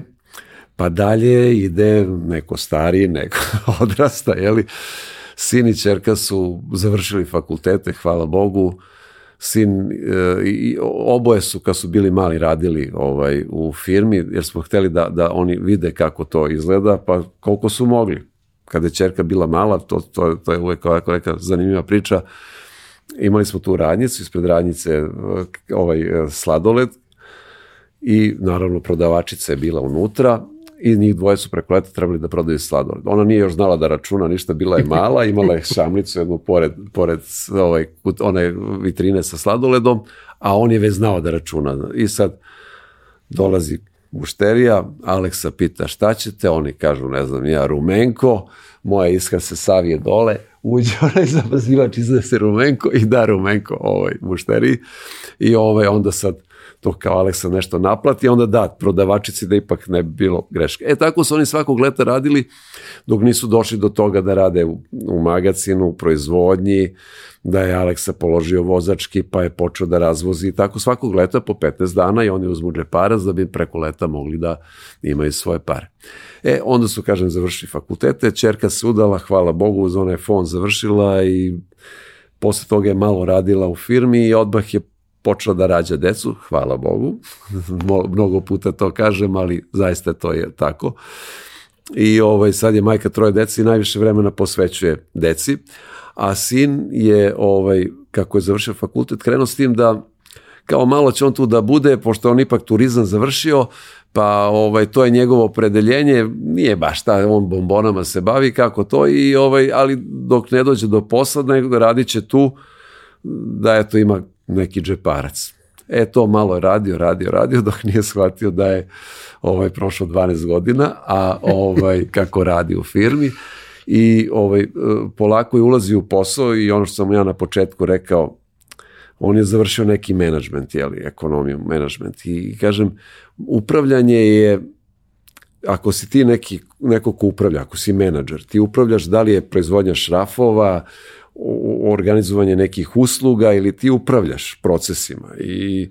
Pa dalje ide neko stari, neko odrasta, jeli? Sin i čerka su završili fakultete, hvala Bogu. Sin e, i oboje su kad su bili mali radili ovaj u firmi jer smo hteli da, da oni vide kako to izgleda, pa koliko su mogli. Kada je čerka bila mala, to, to, to je uvek ovako neka zanimljiva priča. Imali smo tu radnicu, ispred radnice e, ovaj sladoled i naravno prodavačica je bila unutra i njih dvoje su preko leta trebali da prodaju sladoled. Ona nije još znala da računa ništa, bila je mala, imala je šamlicu jednu pored, pored ovaj, one vitrine sa sladoledom, a on je već znao da računa. I sad dolazi mušterija, Aleksa pita šta ćete, oni kažu, ne znam, ja rumenko, moja iskra se savije dole, uđe onaj zabazivač, se rumenko i da rumenko ovoj mušteriji. I ovaj, onda sad to kao Aleksa nešto naplati, onda da, prodavačici da ipak ne bi bilo greške. E tako su oni svakog leta radili dok nisu došli do toga da rade u, u magacinu, u proizvodnji, da je Aleksa položio vozački pa je počeo da razvozi i tako svakog leta po 15 dana i oni uzmu džeparac da bi preko leta mogli da imaju svoje pare. E, onda su, kažem, završili fakultete, čerka se udala, hvala Bogu, uz onaj fond završila i posle toga je malo radila u firmi i odmah je počela da rađa decu, hvala Bogu, mnogo puta to kažem, ali zaista to je tako. I ovaj, sad je majka troje deci i najviše vremena posvećuje deci, a sin je, ovaj, kako je završio fakultet, krenuo s tim da kao malo će on tu da bude, pošto on ipak turizam završio, pa ovaj to je njegovo opredeljenje, nije baš ta on bombonama se bavi kako to i ovaj ali dok ne dođe do posla radit će tu da eto ima neki džeparac. E, to malo je radio, radio, radio, dok nije shvatio da je ovaj, prošlo 12 godina, a ovaj, kako radi u firmi i ovaj, polako je ulazi u posao i ono što sam ja na početku rekao, on je završio neki menadžment, jeli, ekonomiju, menadžment i kažem, upravljanje je ako si ti neki, neko ko upravlja, ako si menadžer, ti upravljaš da li je proizvodnja šrafova, organizovanje nekih usluga ili ti upravljaš procesima i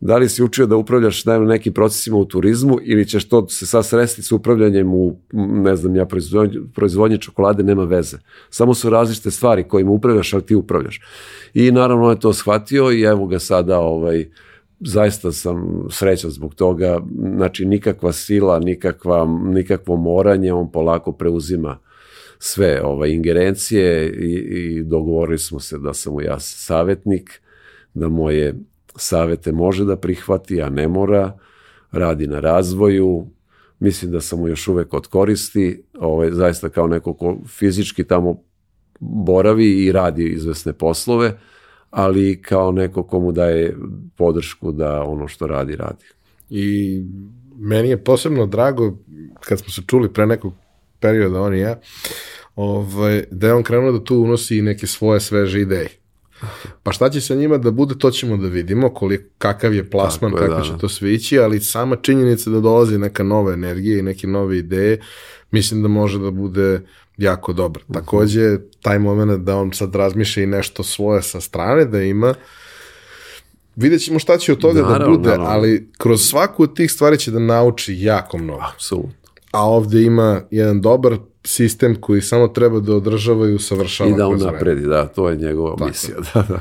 da li si učio da upravljaš na nekim procesima u turizmu ili ćeš to se sad sresti s upravljanjem u, ne znam ja, proizvodnje, proizvodnje čokolade nema veze. Samo su različite stvari kojima upravljaš, ali ti upravljaš. I naravno je to shvatio i evo ga sada ovaj, zaista sam srećan zbog toga, znači nikakva sila, nikakva, nikakvo moranje, on polako preuzima sve ovaj, ingerencije i, i dogovorili smo se da sam mu ja savjetnik, da moje savete može da prihvati, a ne mora, radi na razvoju, mislim da sam mu još uvek od koristi, ovaj, zaista kao neko ko fizički tamo boravi i radi izvesne poslove, ali kao neko komu daje podršku da ono što radi, radi. I meni je posebno drago, kad smo se čuli pre nekog perioda, on i ja, ovaj, da je on krenuo da tu unosi neke svoje sveže ideje. Pa šta će sa njima da bude, to ćemo da vidimo, koliko, kakav je plasman, Tako kako da, će da. to sve ići, ali sama činjenica da dolazi neka nova energija i neke nove ideje, mislim da može da bude jako dobro. Uh mhm. -huh. Takođe, taj moment da on sad razmišlja i nešto svoje sa strane, da ima, vidjet ćemo šta će od toga da naravno, da bude, naravno. ali kroz svaku od tih stvari će da nauči jako mnogo. Apsolutno. A ovde ima jedan dobar sistem koji samo treba da održava i usavršava. I da on napredi, da, to je njegova Tako. misija. Da, da.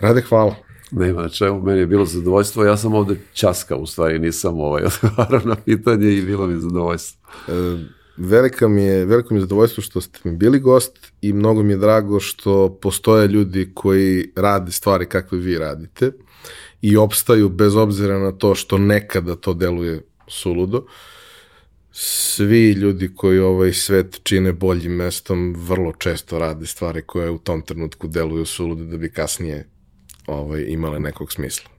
Rade, hvala. Nema na čemu, meni je bilo zadovoljstvo, ja sam ovde časka, u stvari nisam ovaj odgovarao na pitanje i bilo mi zadovoljstvo. E, velika mi je, veliko mi je zadovoljstvo što ste mi bili gost i mnogo mi je drago što postoje ljudi koji rade stvari kakve vi radite i opstaju bez obzira na to što nekada to deluje suludo. Uh, svi ljudi koji ovaj svet čine boljim mestom vrlo često rade stvari koje u tom trenutku deluju sulude da bi kasnije ovaj, imale nekog smisla.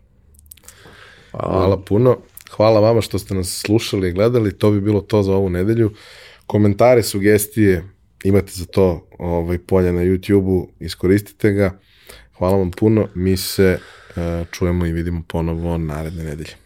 Hvala. Hvala puno. Hvala vama što ste nas slušali i gledali. To bi bilo to za ovu nedelju. Komentare, sugestije imate za to ovaj, polje na YouTube-u. Iskoristite ga. Hvala vam puno. Mi se uh, čujemo i vidimo ponovo naredne nedelje.